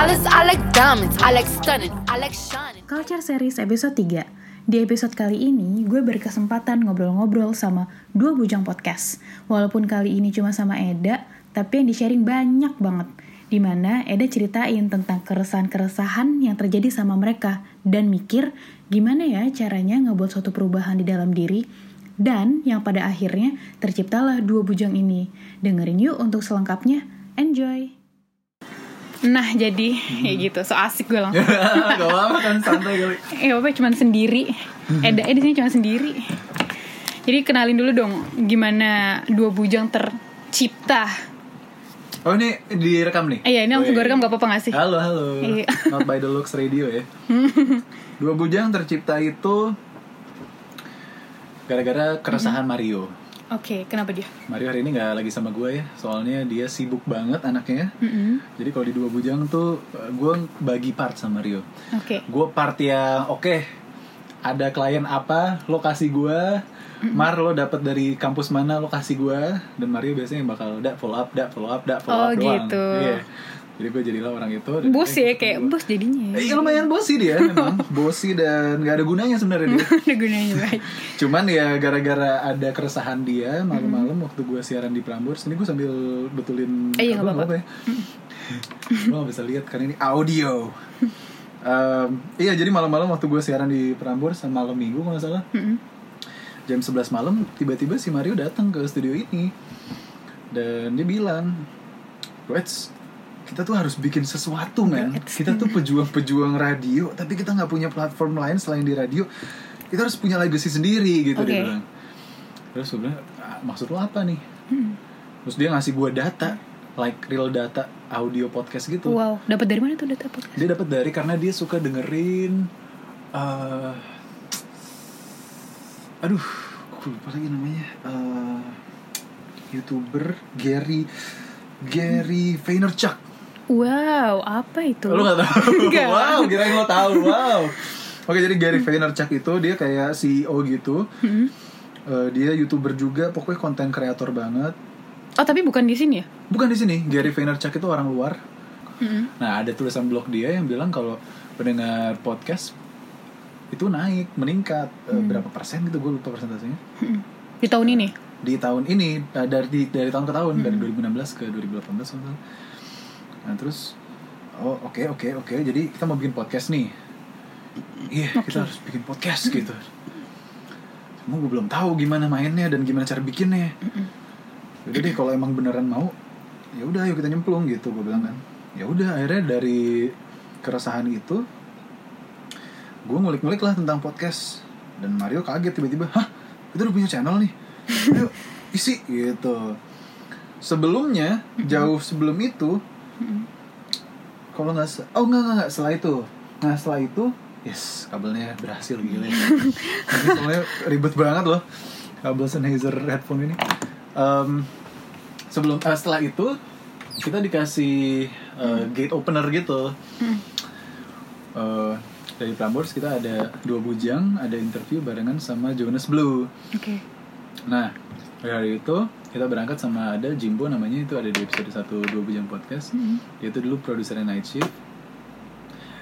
dollars, I diamonds, I stunning, I shining. Culture Series episode 3 Di episode kali ini, gue berkesempatan ngobrol-ngobrol sama dua bujang podcast. Walaupun kali ini cuma sama Eda, tapi yang di-sharing banyak banget. Di mana Eda ceritain tentang keresahan-keresahan yang terjadi sama mereka. Dan mikir, gimana ya caranya ngebuat suatu perubahan di dalam diri. Dan yang pada akhirnya terciptalah dua bujang ini. Dengerin yuk untuk selengkapnya. Enjoy! Nah jadi kayak gitu, so asik gue langsung. Gak apa-apa kan santai kali. Eh, apa cuma sendiri. Eda eh di sini cuma sendiri. Jadi kenalin dulu dong gimana dua bujang tercipta. Oh ini direkam nih? Eh, iya, ini langsung gue rekam gak apa-apa gak sih? Halo halo. Iya. Not by the looks radio ya. Dua bujang tercipta itu gara-gara keresahan Mario. Oke, kenapa dia? Mario hari ini nggak lagi sama gue ya, soalnya dia sibuk banget anaknya. Mm-mm. Jadi kalau di dua bujang tuh gue bagi part sama Mario. Oke. Gue part yang oke, ada klien apa, lokasi gue, Mar lo dapat dari kampus mana, lokasi gue, dan Mario biasanya yang bakal dak follow up, dak follow up, dak Oh, follow up doang. gitu. Iya. Jadi gue jadilah orang itu. Bos ya, kayak gua- bos jadinya Eh, ya. Iya lumayan bosi dia memang Bosi dan gak ada gunanya sebenarnya dia Ada gunanya baik. Cuman ya gara-gara ada keresahan dia Malam-malam waktu gue siaran di Prambors Ini gue sambil betulin Eh, iya, nggak apa-apa. ya Lo gak bisa lihat karena ini audio Em, Iya jadi malam-malam waktu gue siaran di Prambors Malam minggu kalau gak salah. Jam 11 malam tiba-tiba si Mario datang ke studio ini Dan dia bilang Wets kita tuh harus bikin sesuatu men. Kita tuh pejuang-pejuang radio tapi kita nggak punya platform lain selain di radio. Kita harus punya legacy sendiri gitu Oke. dia bilang. Terus gue bilang "Ah, maksud lo apa nih? Hmm. terus dia ngasih gue data like real data audio podcast gitu. Wow, dapat dari mana tuh data podcast? dia dapat dari karena dia suka dengerin eh aduh aku lupa lagi namanya Eh, youtuber Gary Gary Vaynerchuk Wow, apa itu? Lu gak tau? Enggak. wow, kirain lo tahu. Wow. Oke, jadi Gary Vaynerchuk itu dia kayak CEO gitu. Hmm. Eh, dia youtuber juga, pokoknya konten kreator banget. Oh, tapi bukan di sini ya? Bukan di sini, Gary Vaynerchuk itu orang luar. Mm-mm. Nah, ada tulisan blog dia yang bilang kalau pendengar podcast itu naik, meningkat Eh, berapa persen gitu, gue lupa persentasenya. Mm-mm. Di tahun ini? Di tahun ini, eh, dari dari tahun ke tahun, dari 2016 ke 2018 kalau nggak salah. Nah, terus oh oke oke oke, jadi kita mau bikin podcast nih. Iya, kita harus bikin podcast gitu. Cuma gue belum tahu gimana mainnya dan gimana cara bikinnya. Udah deh kalau emang beneran mau, ya udah ayo kita nyemplung gitu gue bilang kan. Ya udah akhirnya dari keresahan itu gue ngulik-ngulik lah tentang podcast dan Mario kaget tiba-tiba, hah kita udah punya channel nih, ayo isi gitu. Sebelumnya jauh sebelum itu, kalau nggak oh nggak nggak nggak setelah itu, nah setelah itu yes kabelnya berhasil gila. Soalnya ribet banget loh kabel Sennheiser headphone ini. Em, sebelum eh, setelah itu kita dikasih eh, gate opener gitu. Eh, dari Prambors kita ada dua bujang, ada interview barengan sama Jonas Blue. Oke. Nah, dari hari itu kita berangkat sama ada Jimbo namanya itu ada di episode 1 dua bujang podcast. Dia itu dulu produsernya Night Shift.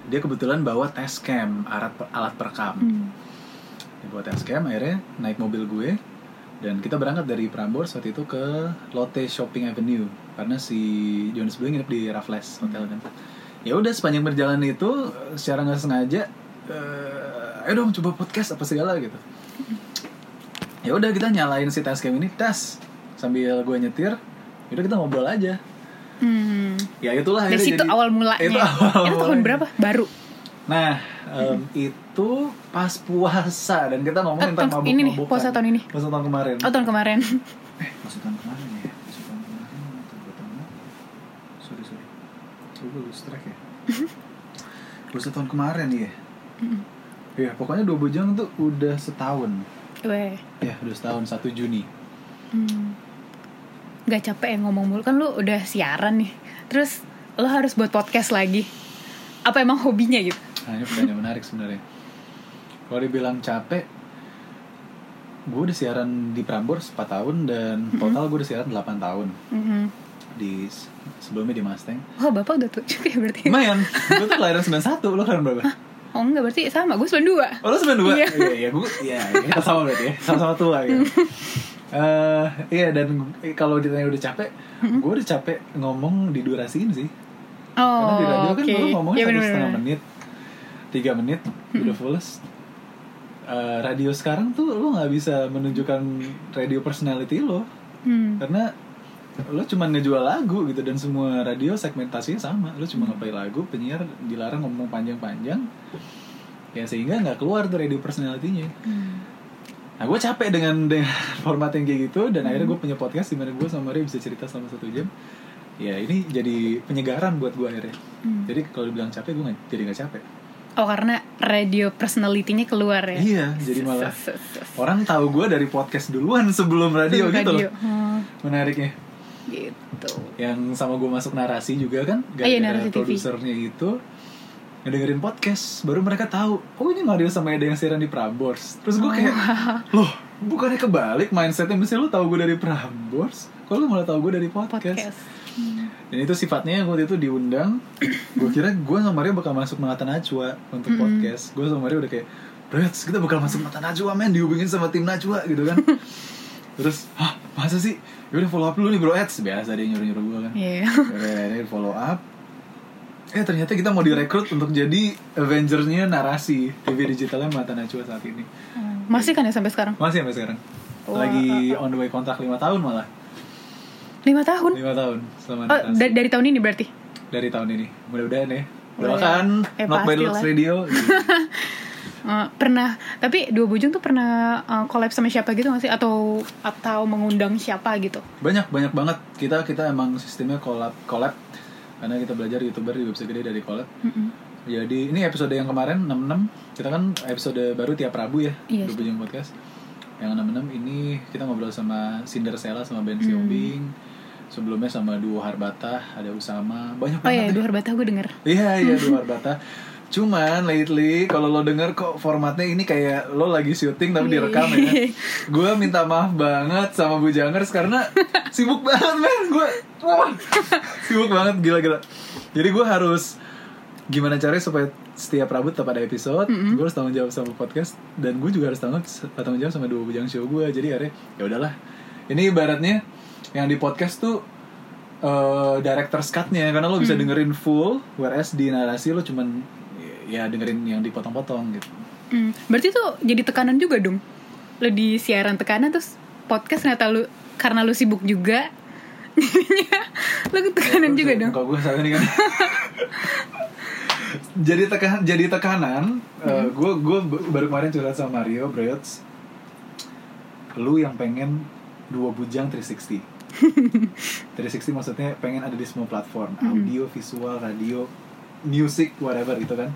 Dia kebetulan bawa test cam, alat alat perekam. Hmm. Dia bawa test cam, akhirnya naik mobil gue dan kita berangkat dari Prambors waktu itu ke Lotte Shopping Avenue karena si Jonas Blue nginep di Raffles Hotel kan. Ya udah sepanjang perjalanan itu secara nggak sengaja eh, ayo dong coba podcast apa segala gitu. Ya udah kita nyalain si Tascam ini tas sambil gue nyetir. Ya udah kita ngobrol aja. Hmm. Ya itulah Dari situ jadi- awal mulanya. Itu awal Itu tahun mulanya. berapa? Baru. Nah, em, itu pas puasa dan kita ngomong Eh, tentang mabuk ini nih, puasa tahun ini. Puasa tahun kemarin. Oh, tahun kemarin. Eh, puasa tahun kemarin ya? Puasa tahun kemarin atau? Sorry, sorry. Gue track ya. puasa tahun kemarin ya. Iya, pokoknya dua bujang tuh udah setahun. Weh. Ya, udah setahun 1 Juni. Hmm. Gak capek ya ngomong mulu kan lu udah siaran nih. Terus lo harus buat podcast lagi. Apa emang hobinya gitu? Nah, ini pertanyaan menarik sebenarnya. Kalau dibilang capek, gue udah siaran di Prambors 4 tahun dan total gue udah siaran 8 tahun. Mhm. di sebelumnya di Mustang. Oh bapak udah tua juga ya berarti Lumayan, gue tuh kelahiran 91, lo kelahiran berapa? Oh enggak berarti sama gue 92 Oh lo 92? Iya. Iya, iya, gue, iya, kita sama berarti ya, sama-sama tua ya. Eh, iya dan kalau ditanya udah capek, gue udah capek ngomong di durasiin sih. Karena Oh di radio kan oke lo ngomongnya Ya satu bener-bener. setengah menit, tiga menit, udah fullest. Eh, radio sekarang tuh lo nggak bisa menunjukkan radio personality lo Hmm. karena lo cuma ngejual lagu gitu dan semua radio segmentasinya sama lo cuma ngeplay lagu penyiar dilarang ngomong panjang-panjang ya sehingga nggak keluar tuh radio personality-nya Hmm. Nah gue capek dengan dengan format yang kayak gitu dan akhirnya gue punya podcast di mana gue sama Maria bisa cerita selama satu jam. Ya ini jadi penyegaran buat gue akhirnya. Hmm. jadi kalau dibilang capek gue nggak jadi nggak capek. Oh karena radio personality-nya keluar ya? Iya jadi malah orang tahu gue dari podcast duluan sebelum radio Sebelum gitu radio. loh Hmm, menariknya. Gitu. Yang sama gue masuk narasi juga kan Ah, iya, gara-gara Narasi TV. produsernya itu ngedengerin podcast baru mereka tahu oh ini Mario sama Eda yang siaran di Prambors. Terus gue kayak Oh. loh bukannya kebalik mindsetnya? Mesti lu tahu gue dari Prambors? Kalau lu malah tahu gue dari podcast, podcast. Hmm. dan itu sifatnya waktu itu diundang. Gue kira gue sama Mario bakal masuk Mata Najwa untuk podcast. Gue sama Mario udah kayak Brats kita bakal masuk Mata Najwa men dihubungin sama tim Najwa gitu kan. Terus hah masa sih? Yaudah follow up dulu nih bro Eds. Biasa dia nyuruh nyuruh gue kan. Iya. Yaudah, ini follow up Eh ternyata kita mau direkrut untuk jadi Avengersnya narasi TV digitalnya Mata Najwa saat ini Hmm. Masih kan ya sampai sekarang? Masih sampai sekarang Wah. Lagi on the way kontrak 5 tahun malah Lima tahun? 5 tahun selama Oh, narasi da- dari tahun ini berarti? Dari tahun ini Mudah-mudahan ya Mudah- Doakan Eh, Not by Looks. Radio Eh, pernah, tapi Dua Bujung tuh pernah eh, collab sama siapa gitu gak sih? Atau atau mengundang siapa gitu? Banyak, banyak banget Kita kita emang sistemnya collab, collab Karena kita belajar youtuber juga bisa gede dari collab. Mm-mm. Jadi ini episode yang kemarin 66 Kita kan episode baru tiap Rabu ya Iya. Dua Bujang Podcast. Yang 66 ini kita ngobrol sama Cinderella sama Ben Hmm. Siombing Sebelumnya sama Duo Harbata Ada Usama. Banyak Oh iya, banget Dua Harbata gue denger. Iya iya Duo Harbata Cuman lately kalau lo denger kok formatnya ini kayak lo lagi syuting tapi direkam ya. Gue minta maaf banget sama Bujangers karena sibuk banget men. Gue wah, sibuk banget gila-gila Jadi gue harus gimana caranya supaya setiap Rabu tetap ada episode. Gue harus tanggung jawab sama podcast dan gue juga harus tanggung tanggung jawab sama dua bujang show gue jadi akhirnya ya udahlah. Ini ibaratnya yang di podcast tuh eh director's cut-nya. Karena lo bisa dengerin full whereas di narasi lo cuman ya dengerin yang dipotong-potong gitu. Hmm, Berarti tuh jadi tekanan juga dong? Lo di siaran tekanan terus podcast ternyata lu Karena lu sibuk juga Lo tekanan juga dong? Kalau gue salah nih kan jadi tekan jadi tekanan gue gue baru kemarin curhat sama Mario Broyots. Lu yang pengen dua bujang 360 360 maksudnya pengen ada di semua platform. Audio visual radio music whatever gitu kan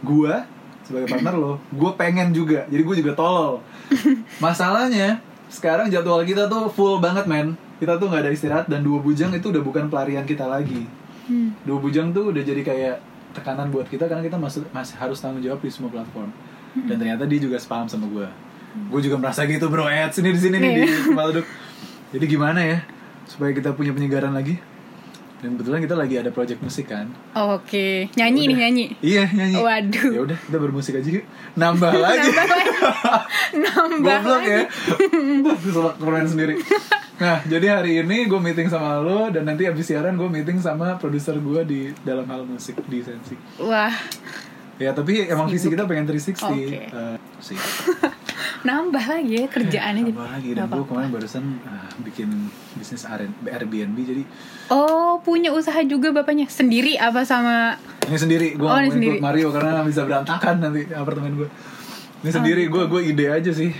gue sebagai partner lo gue pengen juga. Jadi gue juga tolol. Masalahnya sekarang jadwal kita tuh full banget men. Kita tuh nggak ada istirahat dan dua bujang itu udah bukan pelarian kita lagi. Hmm. dua bujang tuh udah jadi kayak tekanan buat kita karena kita masih masih harus tanggung jawab di semua platform. Dan ternyata dia juga sepaham sama gue gue juga merasa gitu bro. Ed sini di sini nih di kepala duduk jadi gimana ya supaya kita punya penyegaran lagi dan kebetulan kita lagi ada project musik kan? Oke. Nyanyi nih nyanyi. Iya nyanyi. Waduh. ya udah kita bermusik aja yuk. Nambah lagi. Nambah goblok lagi. Ya Selak keren sendiri. Nah jadi hari ini gue meeting sama lo Dan nanti abis siaran gue meeting sama produser gue di dalam hal musik di Sensi. Wah. Ya tapi emang visi kita pengen 360 Oke. Eh, sih Nambah lagi ya kerjaannya. Jadi Apa lagi. Dan gue kemarin barusan ah, bikin bisnis Airbnb Jadi Oh punya usaha juga bapaknya? Sendiri apa sama? Ini sendiri. Gue Oh, mau ini sendiri. Mario Karena bisa berantakan nanti apartemen gue Oh, Ini sendiri. Gitu. gue gue ide aja sih.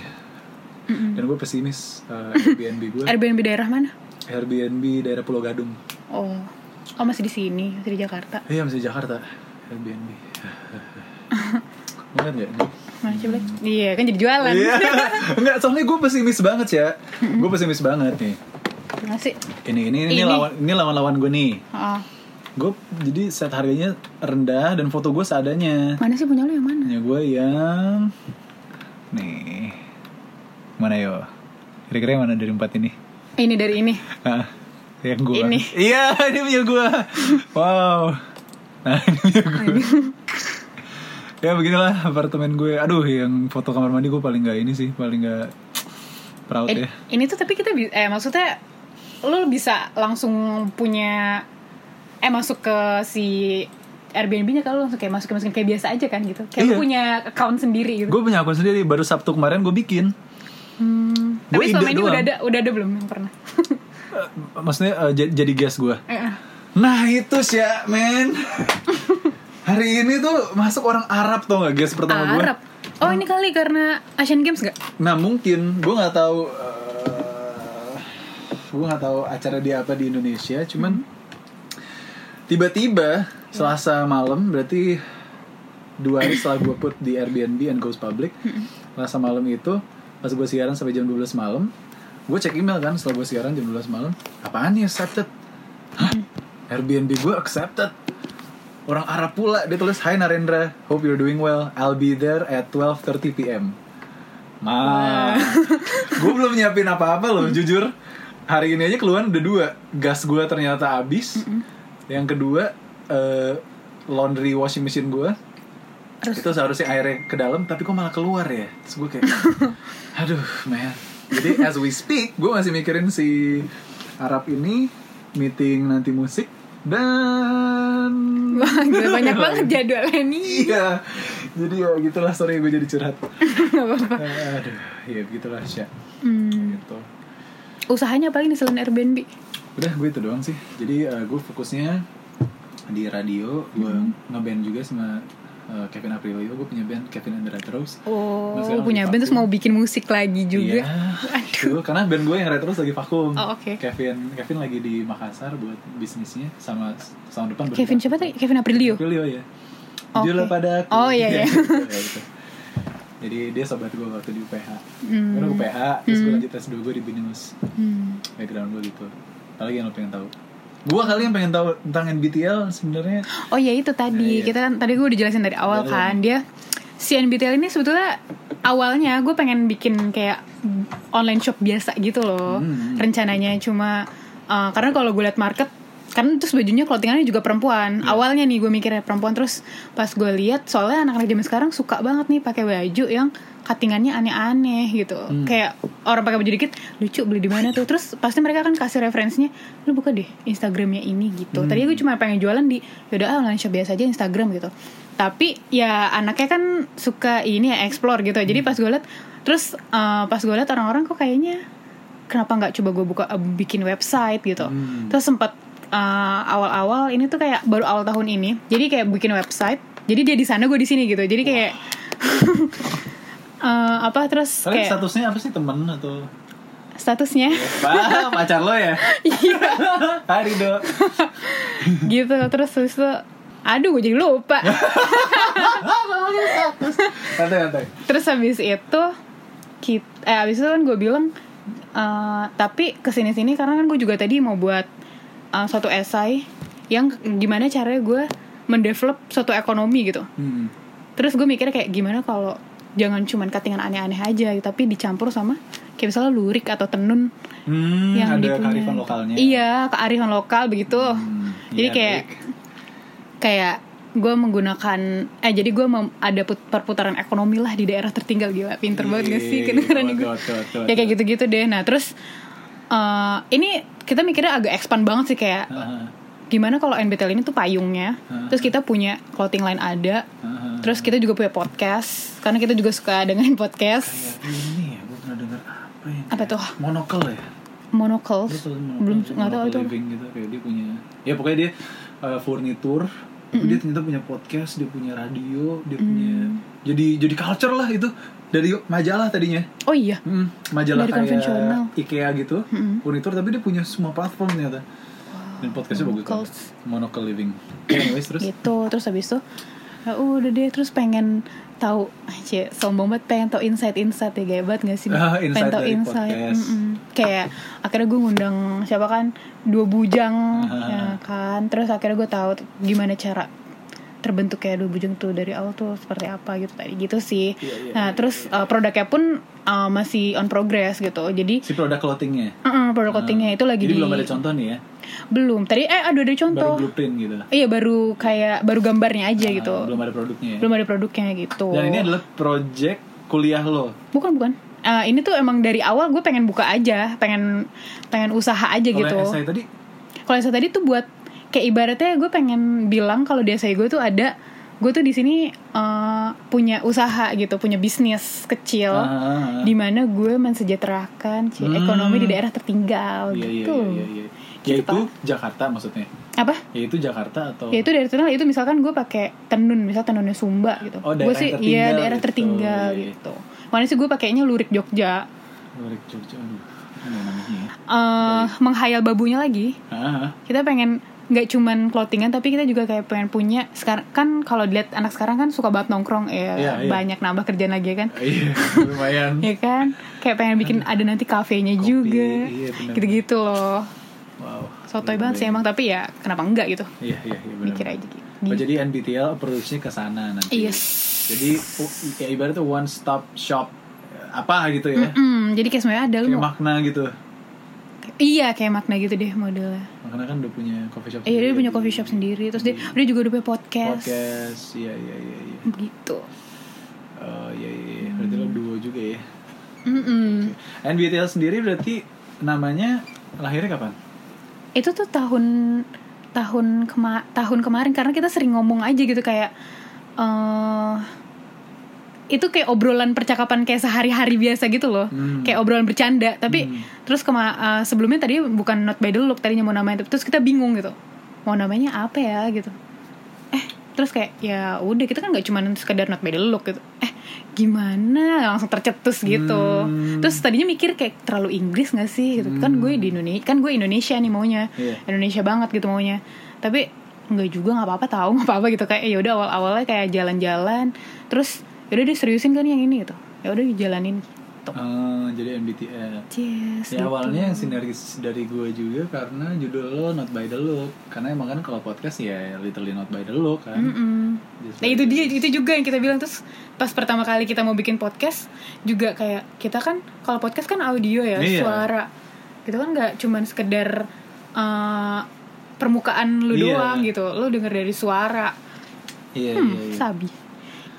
Dan gue pesimis eh, Airbnb gue Airbnb daerah mana? Airbnb daerah Pulau Gadung. Oh. Oh masih di sini Masih di Jakarta? Iya masih di Jakarta. Airbnb. Mau liat gak? Mana coba lihat. Iya kan jadi jualan Iya Enggak soalnya gue pesimis banget ya Gue pesimis banget nih Ngasih Ini ini ini, Ini. lawan ini lawan-lawan gue nih oh. Gue jadi set harganya rendah dan foto gue seadanya Mana sih punya lu yang mana? Punya gue yang Nih Mana yo? Kira-kira mana dari empat ini? Ini dari ini Ah, Yang gue. Ini. Iya, ini punya gue. Wow. Nah, ini punya gue. Ya beginilah apartemen gue. Aduh, yang foto kamar mandi gue paling gak ini sih, paling gak proud Eh, ya. ini tuh tapi kita eh maksudnya lu bisa langsung punya eh masuk ke si Airbnb-nya kalau langsung kayak masuk masukin kayak biasa aja kan gitu. Kayak lu Iya. punya account sendiri gitu. Gue punya akun sendiri, baru Sabtu kemarin gue bikin. Hmm. Tapi selama ini doang. udah ada udah ada belum yang pernah? Eh, maksudnya j- jadi guest gue. Eh. Nah itu sih ya, men. Hari ini tuh masuk orang Arab tuh gak guest pertama gue. Arab. Oh ini kali karena Asian Games gak? Nah mungkin gue nggak tahu, eh, gue nggak tahu acara dia apa di Indonesia. Cuman tiba-tiba Selasa malam berarti dua hari setelah gue put di Airbnb and goes public. Selasa malam itu pas gue siaran sampai jam 12 malam, gue cek email kan setelah gue siaran jam 12 malam. Apaan nih accepted? Hah? Airbnb gue accepted. Orang Arab pula dia tulis Hi Narendra, hope you're doing well. I'll be there at 12:30 p.m. Ma, gue belum nyiapin apa-apa loh, jujur. Hari ini aja keluar udah dua. Gas gue ternyata habis. Yang kedua, eh, laundry washing machine gue. Itu seharusnya airnya ke dalam, tapi kok malah keluar ya? Terus gue kayak, aduh, man. Jadi as we speak, gue masih mikirin si Arab ini meeting nanti musik dan Wah, gila, banyak banget jadwalnya nih. Iya. Jadi ya gitulah sorry gue jadi curhat. Gak apa-apa. Aduh, ya begitulah Sya. Hmm. Gitu. Usahanya apa nih selain Airbnb? Udah gue itu doang sih. Jadi eh, gue fokusnya di radio, gue Hmm. ngeband juga sama eh, Kevin Aprilio. Gue punya band Kevin and the Retros. Oh, Nah, sekarang punya band terus mau bikin musik lagi juga. Iya. Aduh. Tuh, karena band gue yang Retros lagi vakum. Oh, oke. Kevin Kevin lagi di Makassar buat bisnisnya sama tahun depan Kevin siapa tadi? Kevin Aprilio. Aprilio ya. Oke. Jujurlah pada aku. Oh, iya, iya. gitu, ya, gitu. Jadi dia sobat gue waktu di UPH. Hmm. Gue UPH, terus gue Hmm. lanjut S2 gue di Binus. Hmm. Background gue gitu. Apalagi yang lo pengen tahu? Gue kali yang pengen tahu tentang NBTL sebenarnya. Oh ya itu tadi Iya. kita kan tadi gue udah jelasin dari awal Jelasin. kan dia si NBTL ini sebetulnya awalnya gue pengen bikin kayak online shop biasa gitu loh Hmm. rencananya cuma uh, karena kalau gue liat market kan terus bajunya clothingannya juga perempuan Iya. awalnya nih gue mikirnya perempuan terus pas gue lihat soalnya anak-anak zaman sekarang suka banget nih pakai baju yang cuttingannya aneh-aneh gitu Hmm. kayak orang pakai baju dikit lucu beli di mana tuh terus pasti mereka kan kasih referensinya lu buka deh Instagramnya ini gitu Hmm. tadi gue cuma pengen jualan di yaudah ah, online shop biasa aja Instagram gitu tapi ya anaknya kan suka ini ya explore gitu Hmm. jadi pas gue liat terus uh, pas gue liat orang-orang kok kayaknya kenapa nggak coba gue buka uh, bikin website gitu Hmm. terus sempat uh, awal-awal ini tuh kayak baru awal tahun ini jadi kayak bikin website jadi dia di sana gue di sini gitu jadi kayak uh, apa terus Kalian kayak statusnya apa sih temen atau? statusnya Wah, pacar lo ya? Iya. Hai Rido. gitu terus terus tuh aduh gue jadi lupa Santai santai. terus habis itu kita eh habis itu kan gue bilang eh, tapi ke sini sini karena kan gue juga tadi mau buat eh, suatu esai yang gimana caranya gue mendevelop suatu ekonomi gitu Hmm. terus gue mikirnya kayak gimana kalau jangan cuman cuttingan aneh-aneh aja tapi dicampur sama kayak misalnya lurik atau tenun Hmm, yang ada dipunya kearifan lokalnya. iya kearifan lokal begitu. Hmm, jadi iya, kayak baik. kayak gue menggunakan eh jadi gue ada put- perputaran ekonomi lah di daerah tertinggal gila. Pinter banget gak sih Ih, kedengeran gue ya kayak gitu-gitu deh. Nah terus eh, ini kita mikirnya agak expand banget sih kayak Aha, gimana kalau NBTL ini tuh payungnya. Ah. terus kita punya clothing line ada. Aha. Terus kita juga punya podcast karena kita juga suka dengerin podcast Kayak ini ya, gue pernah dengar apa ya? Apa tuh? Monocle ya? Monocle? belum nggak tahu itu Living gitu, kayak dia punya Ya pokoknya dia uh, furnitur tapi dia ternyata punya podcast, dia punya radio, dia punya Hmm. jadi jadi culture lah itu dari majalah tadinya. oh iya Hmm, majalah Dari kayak IKEA gitu, Mm-mm. furnitur tapi dia punya semua platform ternyata. Dan podcastnya bagus banget. Monocle Living. Anyways terus. gitu terus habis itu ya udah deh terus pengen tahu aja sombong banget pengen tahu insight insight ya kayak banget gak sih Ah, pengen tahu insight podcast. Mm-mm. kayak akhirnya gue ngundang siapa kan dua bujang Ah. ya kan terus akhirnya gue tahu gimana cara terbentuk kayak dua bujang tuh dari awal tuh seperti apa gitu tadi gitu sih. Iya, iya, nah iya, terus uh, produknya pun uh, masih on progress gitu. Jadi si produk clothingnya uh-uh, produk clothingnya itu lagi jadi di belum ada contoh nih ya belum. Tadi eh ada ada baru contoh. blueprint gitu Iya baru kayak baru gambarnya aja Ah, gitu. belum ada produknya ya Belum ada produknya gitu. dan ini adalah project kuliah lo bukan bukan. Uh, ini tuh emang dari awal gue pengen buka aja, pengen pengen usaha aja Kalau gitu. essay tadi Kalau saya tadi tuh buat kayak ibaratnya gue pengen bilang kalau di essay gue tuh ada gue tuh di sini uh, punya usaha gitu, punya bisnis kecil. Ah, ah, ah. di mana gue mensejahterakan Hmm. ekonomi di daerah tertinggal iya, iya, gitu. iya, iya, iya. yaitu Jakarta maksudnya Apa? yaitu Jakarta atau Ya itu daerah tertinggal itu misalkan gue pakai tenun, misal tenunnya Sumba gitu. Oh, gue sih iya daerah gitu. tertinggal Iya, iya. gitu. Mana sih gue pakainya lurik Jogja. Lurik Jogja aduh namanya ya eh menghayal babunya lagi. ah, ah. Kita pengen nggak cuman clothingan tapi kita juga kayak pengen punya sekarang kan kalau dilihat anak sekarang kan suka banget nongkrong ya Iya, iya. banyak nambah kerjaan lagi ya kan iya lumayan ya kan kayak pengen bikin ada nanti kafenya Kopi, juga iya, gitu-gitu loh wow sotoy banget sih emang tapi ya kenapa enggak gitu iya iya iya benar. mikir aja gitu Oh, jadi NBTL approach-nya ke sana nanti. Yes. Jadi ya ibaratnya one stop shop apa gitu ya. Mm, jadi kayak semuanya ada lu Kayak makna gitu. Iya kayak makna gitu deh modelnya Makna kan udah punya coffee shop. Iya dia sendiri. punya coffee shop sendiri terus dia dia juga udah punya podcast, Podcast. Iya iya iya iya. gitu. Oh iya iya. iya. Berarti lo duo juga ya. Mm-mm. NBTL sendiri berarti namanya lahirnya kapan? Itu tuh tahun tahun kema tahun kemarin karena kita sering ngomong aja gitu kayak eh itu kayak obrolan percakapan kayak sehari-hari biasa gitu loh. Hmm. kayak obrolan bercanda. Tapi Hmm. terus kema eh, sebelumnya tadi bukan not by the look tadinya mau namanya terus kita bingung gitu. Mau namanya apa ya gitu. Eh terus kayak ya udah kita kan nggak cuma sekedar not by the look gitu. Eh gimana? Langsung tercetus gitu. Hmm. terus tadinya mikir kayak terlalu Inggris gak sih? Gitu. Kan gue di Indonesia kan gue Indonesia nih maunya. Iya. Indonesia banget gitu maunya. Tapi nggak juga nggak apa-apa tahu nggak apa-apa gitu. Kayak ya udah awal-awalnya kayak jalan-jalan. Terus udah diseriusin kan yang ini gitu. Ya udah dijalanin gitu. Oh, jadi MBTL. yes Ya gitu. awalnya yang sinergis dari gue juga karena judul lo Not By The Look. Karena emang kan kalau podcast ya literally not by the look kan? Mm-mm. Just Nah itu dia itu juga yang kita bilang. Terus pas pertama kali kita mau bikin podcast juga kayak kita kan kalau podcast kan audio ya Iya. suara. Gitu kan nggak cuman sekedar uh, permukaan lu Iya. doang gitu. Lu denger dari suara. Iya hmm, iya iya. sabi.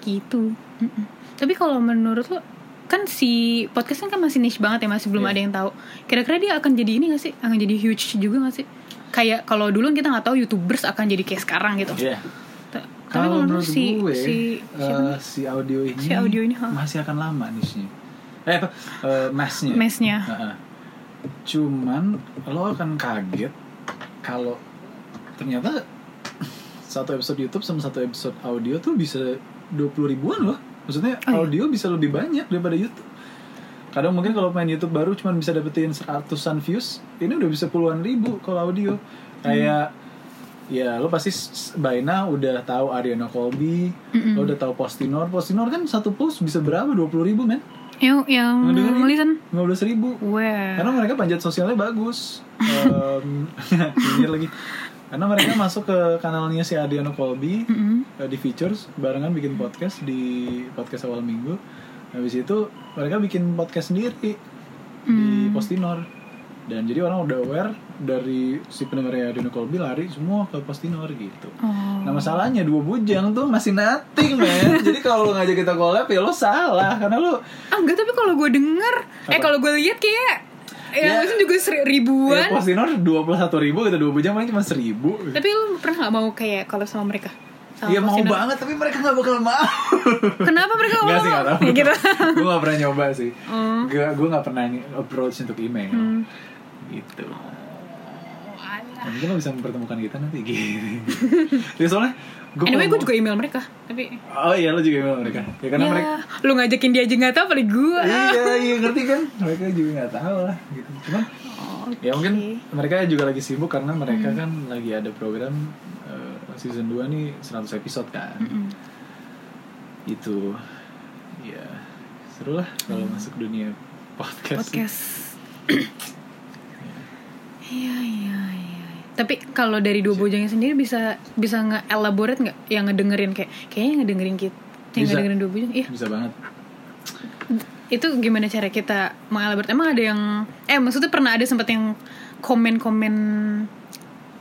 Gitu Mm-mm. tapi kalau menurut lo kan si podcast kan masih niche banget ya masih belum Iya. ada yang tahu kira-kira dia akan jadi ini gak sih akan jadi huge juga gak sih kayak kalau dulu kita nggak tahu youtubers akan jadi kayak sekarang gitu Iya Ta- tapi Kalau menurut si gue si siapa eh, si audio ini Si audio ini, ha? masih akan lama niche-nya Eh apa? Eh, mass-nya Mass-nya. Ha-ha. Cuman lo akan kaget kalau ternyata satu episode YouTube sama satu episode audio tuh bisa 20 ribuan loh. Maksudnya Oh, iya? audio bisa lebih banyak daripada YouTube. Kadang mungkin kalau main YouTube baru cuma bisa dapetin seratusan views, ini udah bisa puluhan ribu kalau audio. Kayak ya lo pasti by now udah tahu Ariana Colby, lo udah tahu Postinor. Postinor kan satu post bisa berapa? 20 ribu men? yang yang listen 15 ribu. wah Karena mereka panjat sosialnya bagus. Nyinyir lagi. Karena mereka masuk ke kanalnya si Adiano Colby Mm-mm. eh, di features barengan bikin podcast di podcast awal minggu. Habis itu mereka bikin podcast sendiri di Hmm. Postinor. Dan jadi orang udah aware dari si pendengarnya Adiano Colby lari semua ke Postinor gitu. oh. Nah masalahnya dua bujang tuh masih nothing men Jadi kalau lo ngajak kita collab ya lo salah Karena lo ah enggak tapi kalau gue denger eh Apa? kalau gue lihat kayak Ya. ya, maksudnya juga seri- ribuan. Ya, Postinor 21 ribu Kita dua bujang paling cuma seribu. Tapi lu pernah nggak mau kayak kalau sama mereka? Iya mau banget tapi mereka gak bakal mau. Kenapa mereka Gak mau sih gak tau ya gitu. Gue gak pernah nyoba sih. Hmm. Gue gue gak pernah approach untuk email. Hmm. Gitu. Nah, mungkin lo bisa mempertemukan kita nanti gitu Jadi soalnya gue anyway gue juga email mereka tapi Oh iya lo juga email mereka Ya karena ya, mereka lu ngajakin dia aja nggak tahu paling gue Iya iya ngerti kan Mereka juga gak tahu lah gitu Cuman Oh, Ya mungkin mereka juga lagi sibuk karena mereka Hmm. kan lagi ada program eh, season 2 nih 100 episode kan. Mm-mm. Itu ya seru lah kalau masuk dunia podcast. Hmm. podcast iya iya iya Tapi kalau dari dua bujangnya sendiri bisa bisa nge-elaborate nggak? Yang ngedengerin kayak kayaknya ngedengerin kita yang Bisa. ngedengerin dua bujang iya. Bisa banget. Itu gimana cara kita mengelaborate? Emang ada yang eh maksudnya pernah ada sempat yang komen-komen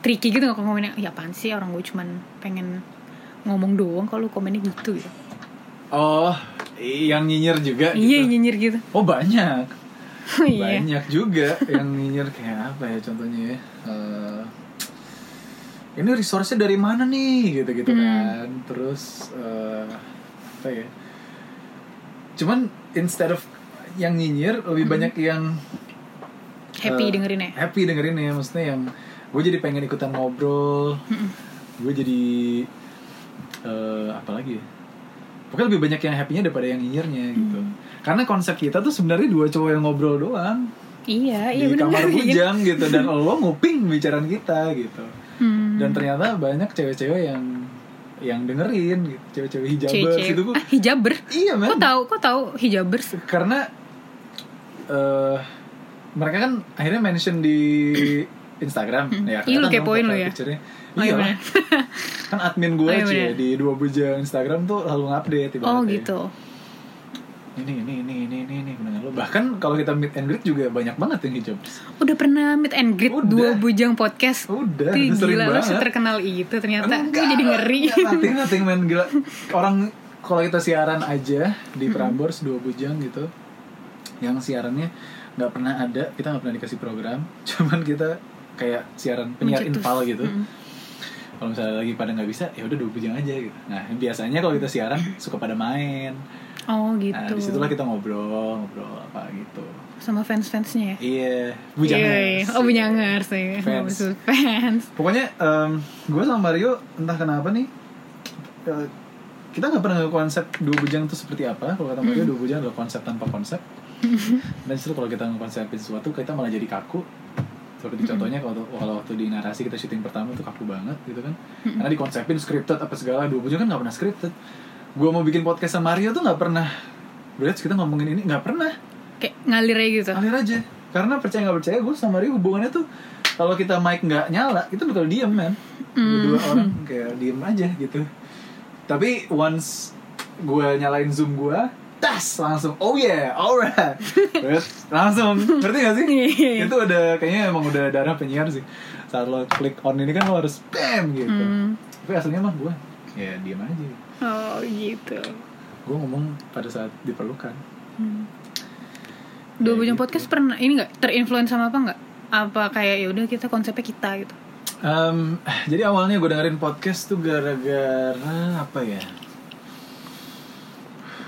tricky gitu nggak? Komen yang ya apaan sih? Orang gue cuman pengen ngomong doang kalau komennya gitu gitu. Oh yang nyinyir juga iya gitu. nyinyir gitu. Oh banyak. Iya. Banyak juga yang nyinyir kayak apa ya contohnya ya? Eh, ini resource-nya dari mana nih? Gitu gitu Hmm. kan. Terus eh, apa ya? Cuman instead of yang nyinyir lebih banyak yang happy eh, dengerinnya? happy dengerinnya. Maksudnya yang gue jadi pengen ikutan ngobrol gue jadi eh apa lagi ya? Pokoknya lebih banyak yang happy-nya daripada yang nyinyirnya gitu. Hmm. karena konsep kita tuh sebenarnya dua cowok yang ngobrol doang. Iya iya di benar kamar bujang gitu dan lo nguping bicaraan kita gitu. Hmm. Dan ternyata banyak cewek-cewek yang yang dengerin gitu. Cewek-cewek hijabers Cewek-cewek. gitu. Ah, hijaber? Iya kok men tahu kok tahu hijabers? Karena eh mereka kan akhirnya mention di Instagram. Ya Ih, lu kepoin lu ya? picture-nya. Oh, iya iya. lah kan admin gue Oh, iya di dua bujang Instagram tuh selalu ngupdate oh ibaratnya. gitu ini ini ini ini ini ini lo bahkan kalau kita meet and greet juga banyak banget yang hijab. Udah pernah meet and greet Udah. dua bujang podcast? Udah, Ih, udah gila lo terkenal itu ternyata Enggak, jadi ngeri. nothing nothing man. Gila. Orang kalau kita siaran aja di Hmm. Prambors dua bujang gitu yang siarannya nggak pernah ada kita nggak pernah dikasih program. Cuman kita kayak siaran penyiar Mencetus. infal gitu. Mm. kalau misalnya lagi pada nggak bisa ya udah dua bujang aja gitu. Nah biasanya kalau kita siaran suka pada main oh gitu nah di situlah kita ngobrol ngobrol apa gitu sama fans fansnya ya iya Iya, bujangers iya. oh bujangers ya Fans. Fans Pokoknya gue sama Mario entah kenapa nih eh, kita nggak pernah konsep dua bujang itu seperti apa. Kalau kata Mario dua bujang adalah konsep tanpa konsep. Dan justru kalau kita ngekonsepin sesuatu kita malah jadi kaku. Seperti contohnya kalau kalau waktu di narasi kita syuting pertama tuh kaku banget gitu kan. Karena dikonsepin scripted apa segala dua bujang kan nggak pernah scripted. Gue mau bikin podcast sama Mario tuh nggak pernah. Berat kita ngomongin ini nggak pernah. Kayak ngalir aja gitu. Alir aja. Karena percaya nggak percaya gue sama Rio hubungannya tuh kalau kita mic nggak nyala itu bakal diem man Hmm. dua orang kayak diem aja gitu. Tapi once gue nyalain zoom gue tas langsung oh yeah alright. Langsung ngerti gak sih? Iya. itu udah kayaknya emang udah darah penyiar sih. Saat lo klik on ini kan lo harus bam gitu. Hmm. tapi aslinya mah gue ya diem aja. Oh gitu. Gue ngomong pada saat diperlukan. Dua Ya, bujang gitu. podcast pernah ini nggak terinfluence sama apa nggak? Apa kayak ya udah kita konsepnya kita gitu? Em, jadi awalnya gue dengerin podcast tuh gara-gara apa ya?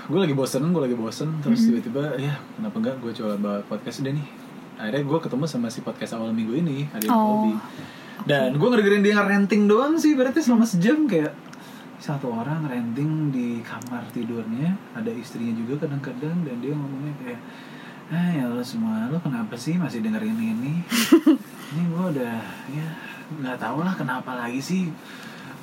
Gue lagi bosen, gue lagi bosen, terus tiba-tiba ya kenapa enggak gue coba bawa podcast deh nih. Akhirnya gue ketemu sama si podcast awal minggu ini, Adi Oh, Kobi. Dan gue ngedengerin dia ranting doang sih, berarti selama sejam kayak satu orang ranting di kamar tidurnya, ada istrinya juga kadang-kadang dan dia ngomongnya kayak ah ya lo semua lo kenapa sih masih dengerin ini? Ini gue udah ya nggak tahu lah kenapa lagi sih.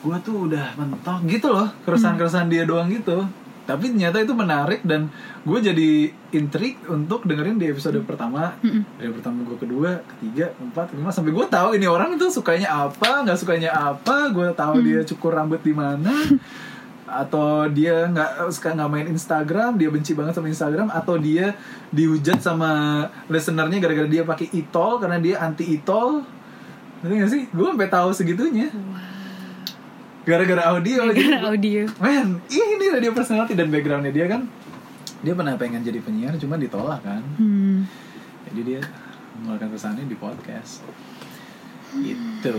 Gue tuh udah mentok gitu loh keresahan-keresahan dia doang gitu tapi ternyata itu menarik dan gue jadi intrik untuk dengerin di episode pertama. Dari pertama gue kedua ketiga empat lima sampai gue tahu ini orang itu sukanya apa nggak sukanya apa gue tahu dia cukur rambut di mana atau dia nggak suka nggak main Instagram dia benci banget sama Instagram atau dia dihujat sama listenernya gara-gara dia pakai itol karena dia anti itol ngerti gak sih? Gue sampai tahu segitunya gara-gara audio gara audio. Men ini radio personality dan backgroundnya dia kan. Dia pernah pengen jadi penyiar cuma ditolak kan. Hmm. jadi dia mengeluarkan kesannya di podcast. Gitu.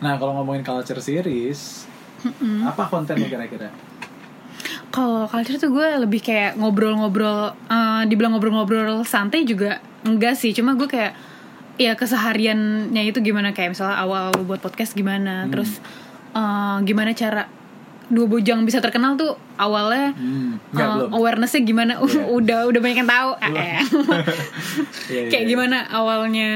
Nah kalau ngomongin culture series apa kontennya kira-kira? Kalau culture tuh gue lebih kayak ngobrol-ngobrol eh, dibilang ngobrol-ngobrol santai juga enggak sih. Cuma gue kayak ya kesehariannya itu gimana? Kayak misalnya awal buat podcast gimana? Terus eh, gimana cara dua bujang bisa terkenal tuh awalnya hmm, belum awarenessnya gimana Uh, Iya. udah udah banyak yang tahu Eh, eh. Iya, iya, kayak iya. gimana awalnya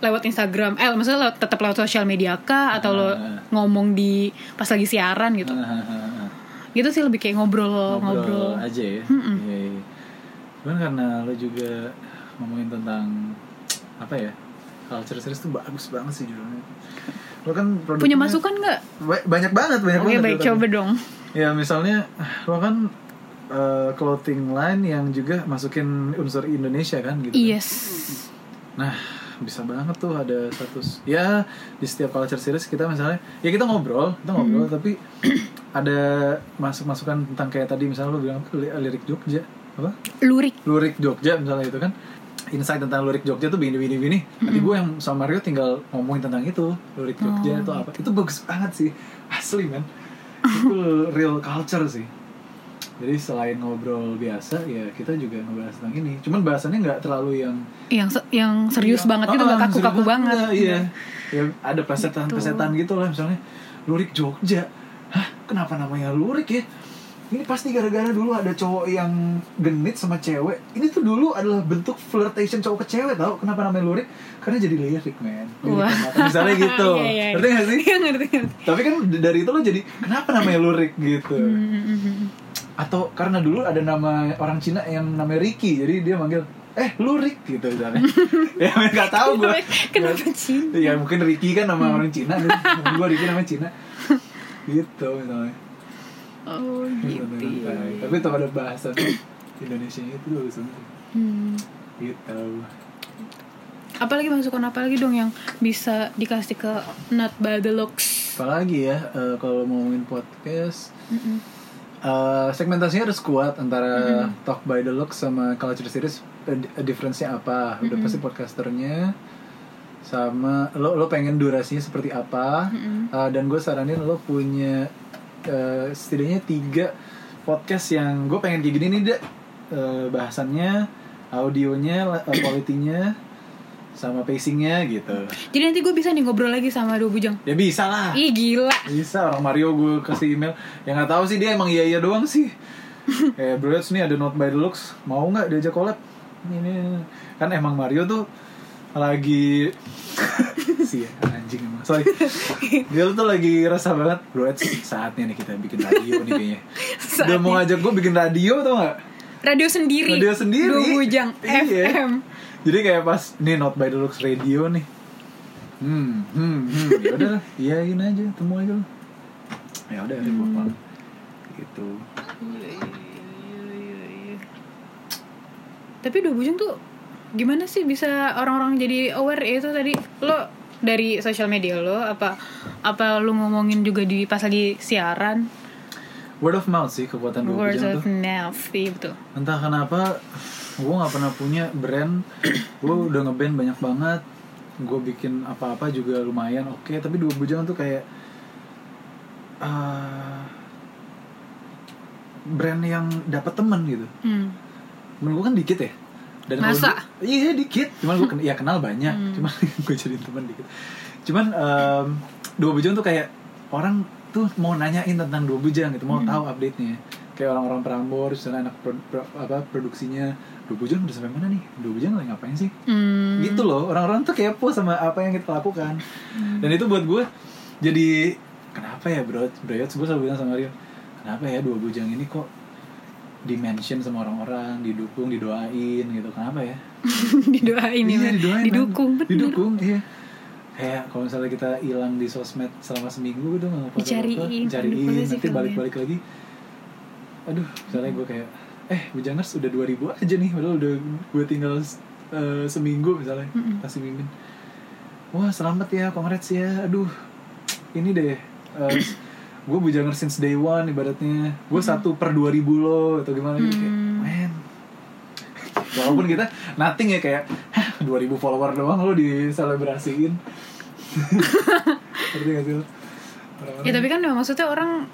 lewat Instagram eh maksudnya lewat, tetap lewat sosial media kah atau lo Ah. ngomong di pas lagi siaran gitu ah, ah. gitu sih lebih kayak ngobrol ngobrol, ngobrol, aja ya Mm-mm. Iya, iya. cuman karena lo juga ngomongin tentang apa ya culture series tuh bagus banget sih judulnya lo kan Punya masukan nggak? ba- banyak banget banyak Oke banget baik, coba dong. ya misalnya lo kan eh, clothing line yang juga masukin unsur Indonesia kan gitu kan. Yes. Nah, bisa banget tuh ada status. Ya, di setiap culture series kita misalnya, ya kita ngobrol, kita ngobrol, tapi ada masuk-masukan tentang kayak tadi misalnya lu bilang lirik Jogja, apa? Lurik. Lurik Jogja misalnya itu kan. Insight tentang lurik Jogja tuh begini begini begini. Nanti gue yang sama Mario tinggal ngomongin tentang itu, lurik Jogja itu apa? Itu bagus banget sih, asli man. Itu real culture sih. Jadi selain ngobrol biasa, ya kita juga ngebahas tentang ini. Cuman bahasannya nggak terlalu yang Yang se- yang serius Iya. banget gitu, Ah, nggak kaku-kaku banget. Enggak, iya. Ya ada pesetan-pesetan gitu lah misalnya lurik Jogja. Hah, kenapa namanya lurik ya? Ini pasti gara-gara dulu ada cowok yang genit sama cewek. Ini tuh dulu adalah bentuk flirtation cowok ke cewek tau Kenapa namanya lurik? Karena jadi lirik, Wah. banget. Misalnya gitu. Iya, iya, iya. Ngerti gak sih? Iya ngerti ngerti. Tapi kan dari itu lo jadi kenapa namanya lurik gitu. Hmm, Atau karena dulu ada nama orang Cina yang namanya Ricky, jadi dia manggil eh lurik gitu misalnya. ya nggak tahu gue. Kenapa Cina? Ya mungkin Ricky kan nama orang Cina, gue Ricky nama Cina. gitu misalnya. Oh gitu. Nah, Tapi tetap ada bahasan Indonesia itu bagus banget. Hmm. Gitu. Apalagi masukan apa lagi dong yang bisa dikasih ke Not by the Looks? Apalagi ya eh, kalau mau ngomongin podcast eh, segmentasinya harus kuat antara Talk by the Look sama Culture Series di- difference-nya apa udah pasti podcasternya sama lo lo pengen durasinya seperti apa Eh, dan gue saranin lo punya eh, setidaknya tiga podcast yang gue pengen kayak gini nih deh Eh, bahasannya audionya la- eh, quality-nya sama pacingnya gitu. Jadi nanti gue bisa nih ngobrol lagi sama dua bujang. ya bisa lah. Ih gila. bisa orang Mario gue kasih email. Yang nggak tahu sih dia emang iya iya doang sih. Kayak bro nih ada not by the looks. Mau nggak diajak collab? Ini. kan emang Mario tuh lagi sih anjing emang. Sorry. Dia tuh lagi rasa banget bro. Saatnya nih kita bikin radio nih kayaknya. Udah mau ngajak gue bikin radio tau nggak? Radio sendiri. radio sendiri. Dua bujang Iya. FM. jadi kayak pas nih not by the looks radio nih. Hmm hmm hmm. Ya udah lah iyain aja temu aja lah. Ya udah gue Hmm. gitu. Tapi dua bujang tuh gimana sih bisa orang-orang jadi aware ya itu tadi? Lo dari sosial media lo apa apa lu ngomongin juga di pas lagi siaran? Word of mouth sih kekuatan dua bujang of mouth iya betul. Entah kenapa gue nggak pernah punya brand. Gue udah ngeband banyak banget. Gue bikin apa-apa juga lumayan oke. Tapi dua bujang tuh kayak ah, brand yang dapat temen gitu. Hmm. Temen gue kan dikit ya dan Masa? gua- iya dikit. Cuman gue ya kenal banyak. Cuman gue jadiin teman dikit. Cuman em, dua bujang tuh kayak orang tuh mau nanyain tentang dua bujang gitu mau tahu update nya kayak orang-orang Prambors misalnya anak pro- pro- apa produksinya. Dua bujang udah sampai mana nih? Dua bujang lagi ngapain sih? Hmm. gitu loh. Orang-orang tuh kepo sama apa yang kita lakukan. Dan itu buat gue jadi kenapa ya bro bro gue selalu bilang sama Rio kenapa ya dua bujang ini kok dimention sama orang-orang didukung didoain gitu. Kenapa ya? Didoain ya iya Bang. didoain didukung bener. Didukung iya. Kayak kalau misalnya kita hilang di sosmed selama seminggu gitu nggak apa-apa Dicariin, cariin posisi nanti balik-balik lagi. Aduh misalnya gue kayak eh bujangers udah 2000 aja nih padahal udah gue tinggal eh, seminggu misalnya kasih mimin wah selamat ya congrats ya. Aduh ini deh uh, gue bujangers since day one ibaratnya. Gue satu per 2000 lo atau gimana gitu. Kayak man. Walaupun kita nothing ya kayak hah 2000 follower doang lo diselebrasiin. Ngerti gak sih lo? Ya tapi kan maksudnya orang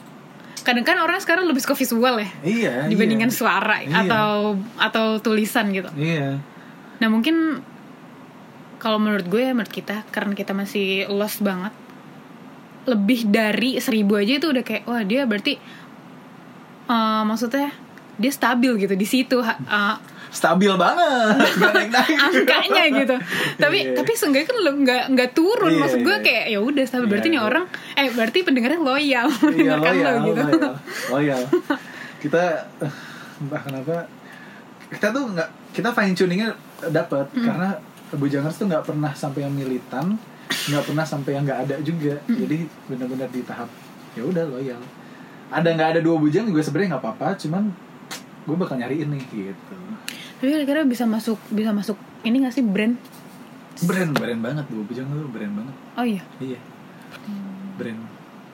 kadang kan orang sekarang lebih suka visual ya iya dibandingkan iya. suara Iya. atau atau tulisan gitu. Iya. Nah mungkin kalau menurut gue menurut kita karena kita masih lost banget lebih dari seribu aja itu udah kayak wah dia berarti eh, maksudnya dia stabil gitu di situ eh, stabil banget angkanya gitu tapi Iya. tapi seenggaknya kan lo- nggak nggak turun Iya, maksud gue iya. kayak ya udah stabil berarti Iya, nih iya. orang eh berarti pendengarnya loyal iya mendengarkan lo loyal, gitu loyal, loyal. kita entah kenapa kita tuh nggak kita fine tuningnya dapat Hmm. karena Bujangers tuh nggak pernah sampai yang militan nggak pernah sampai yang nggak ada juga jadi benar-benar di tahap ya udah loyal ada nggak ada dua bujang juga sebenarnya nggak apa-apa cuman gue bakal nyariin nih gitu Tapi kira-kira bisa masuk bisa masuk ini gak sih brand? brand brand banget dua bujang tuh brand banget Oh iya. iya brand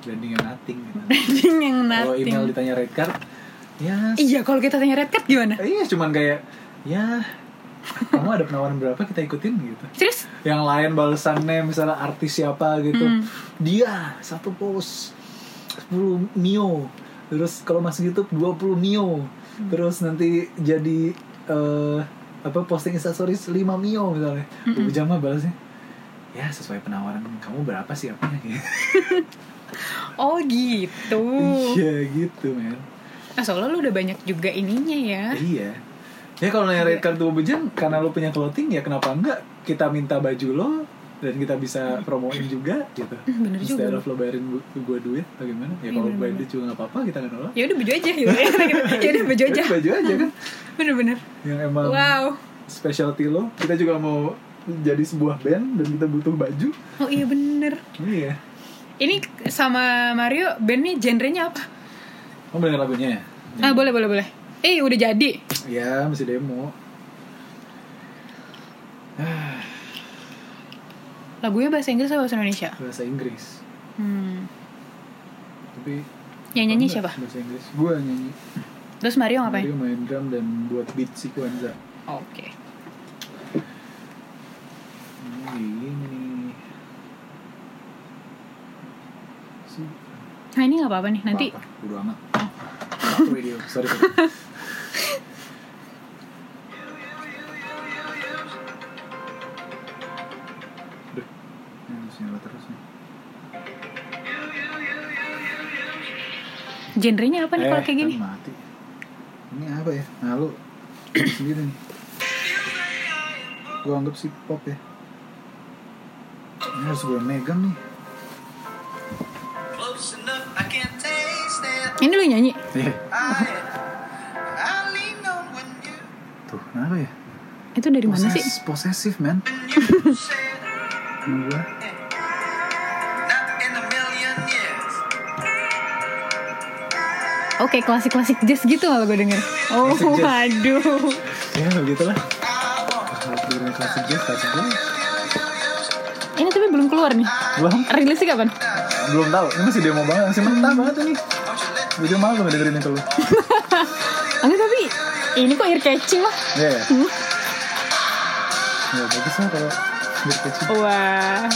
branding yang nothing gitu. Branding yang kalau nothing. email ditanya red card ya Iya, kalau kita tanya red card gimana? iya cuman kayak ya kamu ada penawaran berapa kita ikutin gitu Serius? yang lain balasannya misalnya artis siapa gitu Hmm. dia satu post 10 mio terus kalau masuk YouTube 20 mio Hmm. terus nanti jadi eh, apa posting instastories 5 mio misalnya Hmm. mm jam mah balasnya ya sesuai penawaran kamu berapa sih apanya Oh gitu. iya gitu men Nah, soalnya lu udah banyak juga ininya ya. iya ya kalau nanya red card dua bujang karena lo punya clothing ya kenapa enggak kita minta baju lo dan kita bisa promoin juga gitu Hmm, bener juga Instead loh. of lo bayarin gu- gue duit bagaimana ya Iya, kalau bener, bayar duit juga nggak apa-apa kita nggak nolak Ya udah baju aja gitu. ya udah baju aja. Jadi baju aja kan Bener-bener. yang emang Wow. specialty lo kita juga mau jadi sebuah band dan kita butuh baju Oh iya bener. iya Ini sama Mario bandnya genrenya apa? kamu dengar lagunya ya Ah boleh boleh boleh. Eh udah jadi. ya masih demo Lagunya bahasa Inggris atau bahasa Indonesia? bahasa Inggris Hmm. tapi Yang nyanyi siapa? bahasa Inggris gue nyanyi Terus Mario ngapain? Mario main drum dan buat beat sequenza Oke. ini sih Nah ini nggak apa-apa nih. Nanti apa, Bodo amat Satu radio sorry, sorry. nyala terus nih. Genrenya apa nih kalau Eh, kayak gini? kan mati. Ini apa ya? Nah lu sendiri nih. Gue anggap sih pop ya. Ini harus gue megang nih. Ini lu nyanyi? I, I lean on when you, tuh kenapa ya? Itu dari mana sih? Poses- posesif man. Sama gue Oke, klasik-klasik jazz gitu kalau gue denger. Oh, waduh. ya begitulah klasik jazz klasik jazz Ini tapi belum keluar nih. belum Rilisnya kapan? belum tahu ini masih demo banget masih mentah banget ini jadi malu gue dengerin itu lu Enggak tapi ini kok ear catching lah. ya ya Hmm. ya bagus lah kalau biar kecil Wah.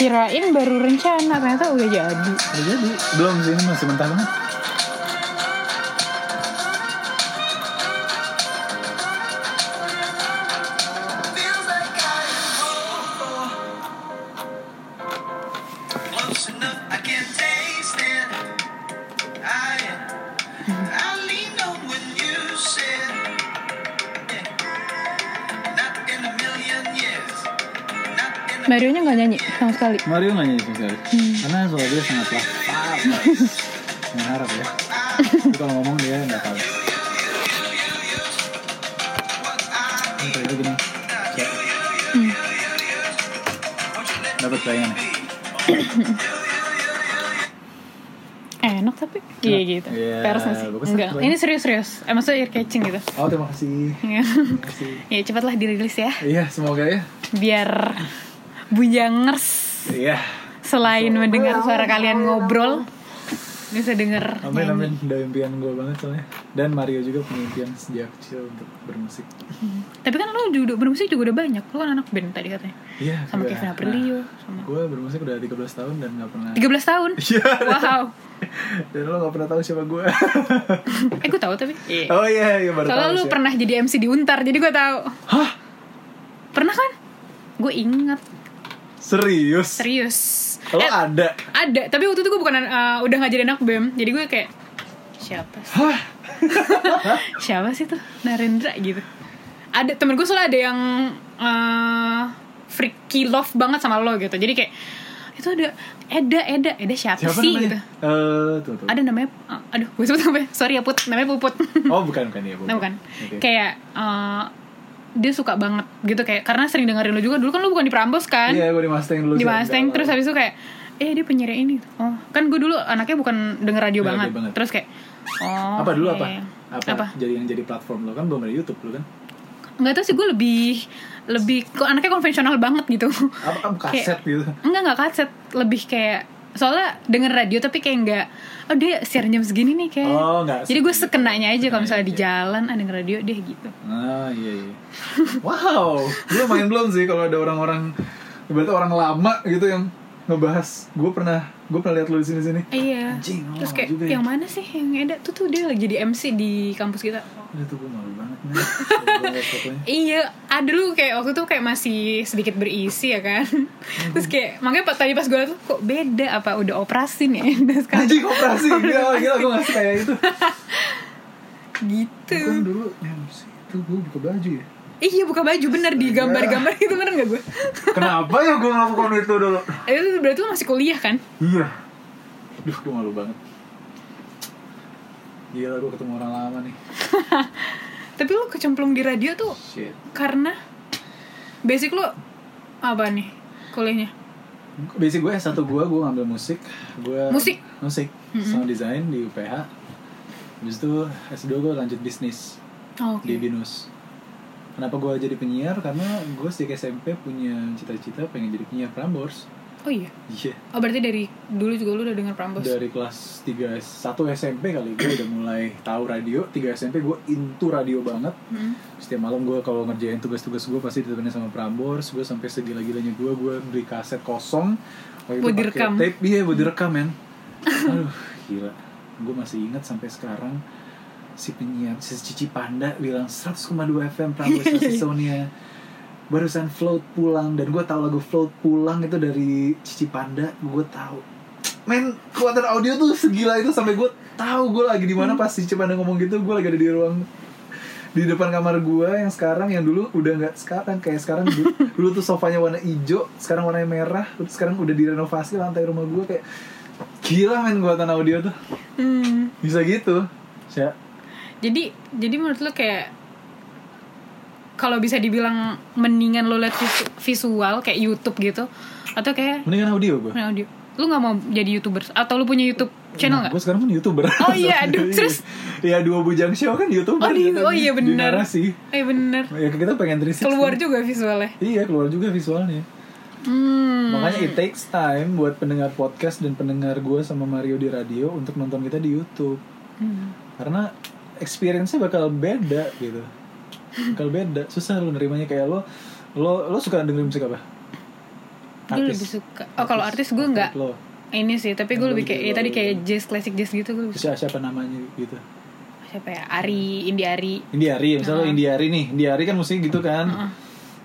Kirain baru rencana, ternyata udah jadi. udah jadi belum sih masih mentah banget sekali. Mario nggak nyanyi sama sekali karena suara dia sangat lah mengharap ya Tapi kalau ngomong dia nggak tahu ini kayak gini Cek. dapat bayangan ya? Enak tapi. Iya gitu. Peres nggak sih? Enggak. Ini serius-serius. Eh, maksudnya ear catching gitu. oh terima kasih Iya. terima kasih ya cepatlah dirilis ya. iya semoga ya Biar bujangers iya selain mendengar suara kalian ngobrol bisa denger amin nyanyi. amin udah impian gue banget soalnya dan Mario juga punya impian sejak kecil untuk bermusik Tapi kan lu juga bermusik juga udah banyak. Lu kan anak band tadi katanya. iya Sama gua- Kevin Aprilio, sama gue bermusik udah 13 tahun dan gak pernah 13 tahun. Iya. Wow. dan lo gak pernah tahu siapa gue Eh gue tahu tapi. Iya. oh iya iya baru Soalnya sih. pernah jadi MC di Untar, jadi gue tahu. hah Pernah kan? Gue ingat serius serius. lo Eh, ada ada, tapi waktu itu gue bukan uh, udah nggak jadi anak BEM. Jadi gue kayak siapa sih? hah siapa sih tuh Narendra gitu. Ada temen gue soalnya ada yang uh, freaky love banget sama lo gitu. Jadi kayak itu ada Eda Eda Eda siapa, Siapa sih namanya? gitu Eh, tuh tuh. ada namanya uh, aduh gue sebut apa ya? sorry ya put namanya puput Oh, bukan bukan ya, nah bukan Oke. kayak uh, dia suka banget gitu kayak karena sering dengerin lu juga dulu kan lu bukan di Prambos kan Iya, gue di Mustang dulu. di Mustang terus habis itu kayak eh dia penyiar ini oh kan gue dulu anaknya bukan denger radio banget. radio banget. terus kayak oh apa dulu apa? iya. Apa? apa Jadi yang jadi platform lo kan belum ada YouTube lo kan? nggak tahu sih gue lebih lebih kok anaknya konvensional banget gitu Apa apa kaset gitu? enggak enggak kaset lebih kayak soalnya denger radio tapi kayak enggak oh dia siaran jam segini nih kayak. Oh, nggak jadi gue sekenanya aja kalau misalnya di Sekenanya jalan ah denger radio dia gitu. Ah iya iya. Wow, belum main belum sih kalau ada orang-orang berarti orang lama gitu yang ngebahas. Gue pernah gue pernah lihat lu di sini sini. iya Anjing, oh, terus kayak juga ya. yang mana sih yang Eda tuh tuh dia lagi jadi MC di kampus kita Itu gue malu banget. Iya, ada dulu kayak waktu itu kayak masih sedikit berisi ya kan. Terus kayak makanya pas tadi pas gue tuh kok beda apa udah operasi nih Eda sekarang Anjing operasi, gila gila gue nggak kayak itu. gitu. Kan dulu MC itu gue buka baju ya. Iya buka baju bener di gambar-gambar itu bener gak gue? Kenapa ya gue melakukan itu dulu? Itu berarti lu masih kuliah kan? Iya. Duh, gue malu banget. Gila, gue ketemu orang lama nih. Tapi lu kecemplung di radio tuh Shit. karena basic lu apa nih kuliahnya? Basic gue S1 gue, gue ngambil musik gue Musik? Musik Sound design di UPH Habis itu S2 gue lanjut bisnis Oh, Oke. di Binus Kenapa gue jadi penyiar? Karena gue sejak SMP punya cita-cita pengen jadi penyiar Prambors. Oh iya. Iya. Oh berarti dari dulu juga lu udah denger Prambos. Dari kelas 3, 1 SMP kali. Gue udah mulai tahu radio. 3 SMP gue into radio banget. Hmm. Setiap malam gue kalau ngerjain tugas-tugas gue pasti ditemenin sama Prambors. Gue sampai segila-gilanya gue, gue beli kaset kosong. Waktu Buat direkam. Tape, iya buat direkam men. Aduh gila. Gue masih ingat sampai sekarang Si penyiar, si Cici Panda bilang 100,2 FM Prambors versi Sonia Barusan float pulang Dan gue tahu lagu float pulang itu dari Cici Panda Gue tahu. Men, kekuatan audio tuh segila itu sampai gue tahu gue lagi di mana pas Cici Panda ngomong gitu gue lagi ada di ruang di depan kamar gua yang sekarang yang dulu udah nggak sekarang kayak sekarang dulu, dulu tuh sofanya warna hijau sekarang warnanya merah terus sekarang udah direnovasi lantai rumah gua kayak gila men buatan audio tuh. Hmm. bisa gitu. Ya Jadi jadi menurut lu kayak kalau bisa dibilang mendingan lo liat visu- visual kayak YouTube gitu atau kayak mendingan audio gua main audio. Lu nggak mau jadi YouTuber atau lu punya YouTube channel nggak? gue sekarang kan youtuber Oh iya, aduh, serius? ya dua bujang show kan youtuber Oh, di, gitu, oh iya benar. narasi Eh bener. ya kita pengen 360 Keluar juga visualnya. iya keluar juga visualnya Hmm. Makanya it takes time buat pendengar podcast dan pendengar gue sama Mario di radio untuk nonton kita di YouTube. Hmm. Karena experience-nya bakal beda gitu. Bakal beda. Susah lu nerimanya kayak lo lo lo suka dengerin musik apa? Gue lebih suka. Oh kalau artis gue nggak. Lo. Ini sih, tapi gue Yang lebih kayak ya tadi lo- kayak jazz classic jazz gitu gue. Siapa, siapa namanya gitu? Siapa ya? Ari, Indi Ari. Indiari, misalnya lo Uh-huh. Indiari nih. Indiari kan musik gitu kan. Heeh.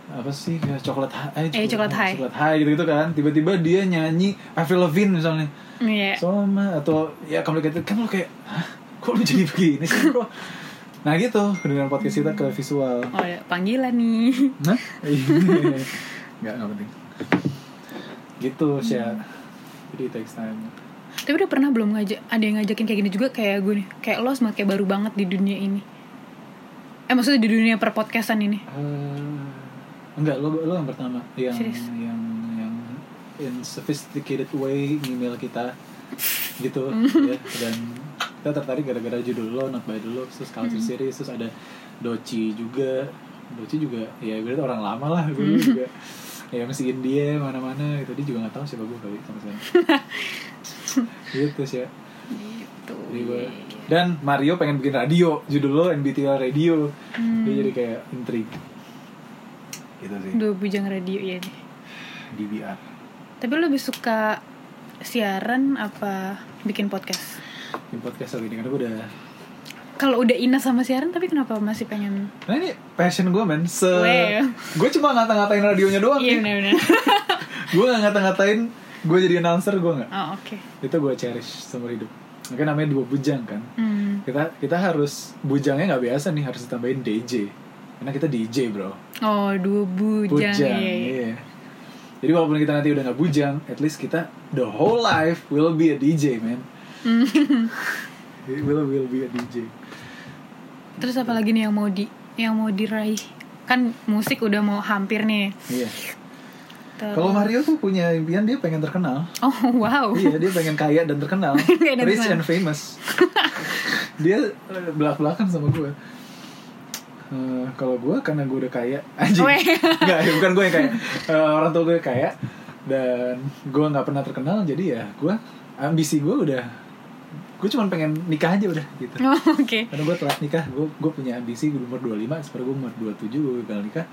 Apa sih? Ya, coklat high. Eh, Coklat High. Coklat high gitu-gitu kan. Tiba-tiba dia nyanyi Avril Lavigne misalnya. Iya. Soma atau ya complicated kan lo kayak Hah, kok lu jadi begini sih bro nah gitu dengan podcast kita ke visual Oh, ada panggilan nih. nah nggak nggak penting gitu sih jadi takes time Tapi udah pernah belum ngajak ada yang ngajakin kayak gini juga kayak gue nih. Kayak lo sama kayak baru banget di dunia ini. Eh maksudnya di dunia per podcastan ini. Eh, enggak lo lo yang pertama yang Serius? yang yang in sophisticated way email kita gitu Hmm. ya dan kita tertarik gara-gara judul lo not by the looks terus culture Hmm. series terus ada Doci juga Doci juga ya berarti orang lama lah gue Hmm. juga ya masih India mana-mana gitu dia juga nggak tahu siapa gue kali sama sekarang gitu sih ya Gitu. Jadi dan Mario pengen bikin radio judul lo NBTL Radio Hmm. dia jadi kayak intrik gitu sih Dua bujang radio ya deh. DVR Tapi lo lebih suka siaran apa bikin podcast? Di podcast ini karena gue udah Kalau udah ina sama siaran tapi kenapa masih pengen nah ini passion gue men se gue cuma ngata-ngatain radionya doang Iya benar-benar. gue gak ngata-ngatain gue jadi announcer gue nggak oh oke. itu gue cherish seumur hidup makanya namanya dua bujang kan Hmm. kita kita harus bujangnya nggak biasa nih harus ditambahin DJ karena kita DJ bro Oh dua bujang, bujang iya, iya. iya Jadi walaupun kita nanti udah nggak bujang, at least kita the whole life will be a DJ, man. Will will be a DJ. Terus apa lagi nih yang mau di yang mau diraih? Kan musik udah mau hampir nih. Iya. Kalau Mario tuh punya impian dia pengen terkenal. Oh wow. iya, dia pengen kaya dan terkenal. Dan Rich and famous. dia belak-belakan sama gue. Eh, kalau gue karena gue udah kaya anjing nggak ya, bukan gue yang kaya Eh, orang tua gue kaya dan gue nggak pernah terkenal jadi ya gue ambisi gue udah gue cuma pengen nikah aja udah gitu Oh, Oke. karena gue telat nikah gue gue punya ambisi gue umur 25 sekarang gue umur 27 gue gagal nikah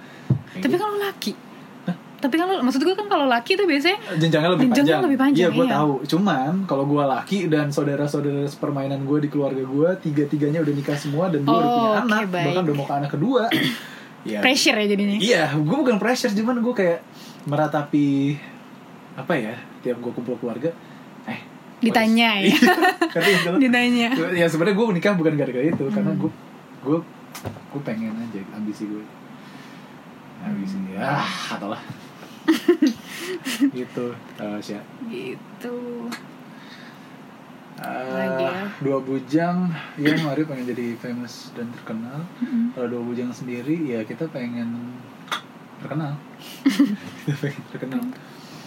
Kayak Tapi gitu. kalau laki, tapi kalau maksud gue kan kalau laki tuh biasanya jenjangnya lebih Jenjangnya panjang. lebih panjang, Iya, gue iya. tahu. Cuman kalau gue laki dan saudara-saudara sepermainan gue di keluarga gue tiga-tiganya udah nikah semua dan gue udah Oh, punya oke, anak, baik. bahkan udah mau ke anak kedua. ya. pressure ya jadinya. Iya, gue bukan pressure, cuman gue kayak meratapi apa ya? Tiap gue kumpul keluarga, Ditanya ya. Ditanya. Ya sebenarnya gue nikah bukan gara-gara itu, Hmm. karena gue gue gue pengen aja ambisi gue. Ambisi ya, atau lah. gitu, uh. Gitu. Eh, Lagi ya. dua bujang ya Mario pengen jadi famous dan terkenal kalau dua bujang sendiri ya kita pengen terkenal kita pengen terkenal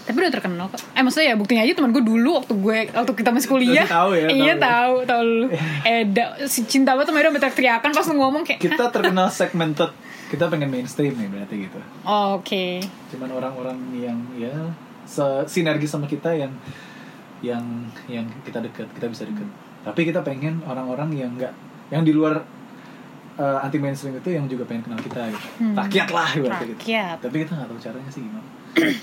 Tapi udah terkenal kok. Eh maksudnya ya buktinya aja teman gue dulu waktu gue waktu kita masih kuliah. Tahu ya, Iya tahu ya. tahu, lu. Eda si cinta banget sama Eda sampai teriakan pas ngomong kayak. kita terkenal segmented kita pengen mainstream nih berarti gitu Oh, Oke. cuman orang-orang yang ya sinergi sama kita yang yang yang kita deket kita bisa deket tapi kita pengen orang-orang yang enggak yang di luar uh, anti mainstream itu yang juga pengen kenal kita gitu Hmm. rakyat lah ibaratnya gitu Rakyat. tapi kita nggak tahu caranya sih gimana Eh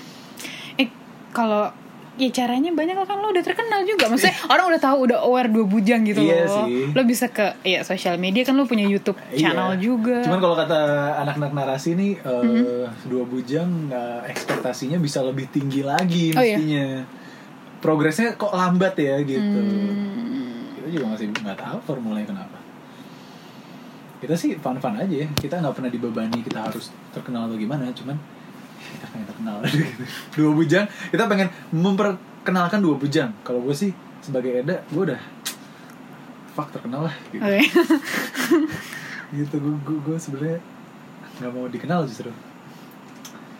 kalau ya caranya banyak kan lo udah terkenal juga maksudnya orang udah tahu udah aware dua bujang gitu Iya loh sih. lo bisa ke ya sosial media kan lo punya YouTube channel Iya. juga Cuman kalau kata anak-anak narasi nih eh, dua bujang eh, ekspektasinya bisa lebih tinggi lagi Oh, iya? mestinya. Progresnya kok lambat ya gitu. Hmm. Kita juga masih nggak tahu formulanya kenapa. Kita sih fun-fun aja ya. Kita nggak pernah dibebani kita harus terkenal atau gimana. Cuman terkenal gitu. Dua bujang. Kita pengen memperkenalkan dua bujang. Kalau gue sih sebagai Eda, gue udah fuck terkenal lah. Gitu Oke. gitu gue gue, gue sebenarnya nggak mau dikenal justru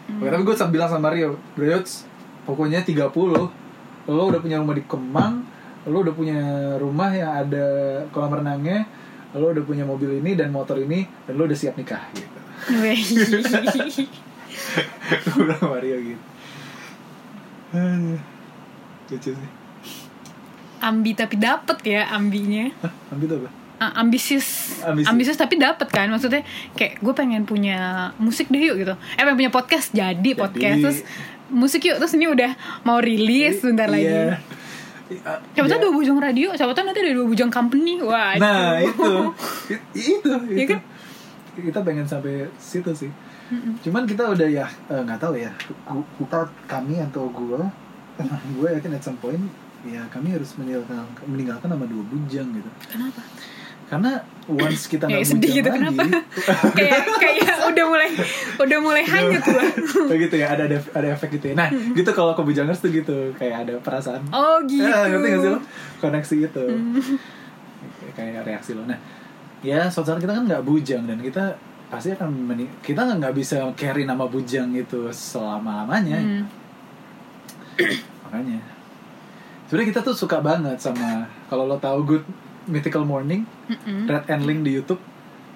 Oke, tapi gue bilang sama Mario Bro pokoknya 30 lo udah punya rumah di Kemang lo udah punya rumah yang ada kolam renangnya lo udah punya mobil ini dan motor ini dan lo udah siap nikah gitu Sama Mario gitu. Lucu sih. Ambi tapi dapet ya ambinya. Hah, ambil itu apa? Ah, ambisius. Ambisius. ambisius tapi dapet kan maksudnya kayak gue pengen punya musik deh yuk gitu. Eh pengen punya podcast jadi, podcast. Terus musik yuk terus ini udah mau rilis sebentar lagi. Iya. siapa Ya. tahu dua bujang radio siapa tahu nanti ada dua bujang company. Wah Nah itu. Itu Iya itu. kan? Kita pengen sampai situ sih. Cuman kita udah ya eh, nggak tahu ya kita kami atau gue gue yakin at some point ya kami harus meninggalkan meninggalkan nama dua bujang gitu. kenapa Karena once kita nggak sedih bujang gitu, lagi, kenapa? kayak kayak udah mulai udah mulai hanyut gue begitu ya ada ada ada efek gitu ya. Nah gitu kalau ke bujangers tuh gitu kayak ada perasaan. oh gitu Eh, ngerti gak sih lo? Koneksi itu Kayak reaksi lo Nah Ya saat kita kan nggak bujang Dan kita pasti akan meni- Kita nggak bisa carry nama bujang itu Selama-lamanya. Hmm. Makanya. Sebenernya kita tuh suka banget sama Kalau lo tahu Good Mythical Morning Mm-mm. Red and Link di Youtube.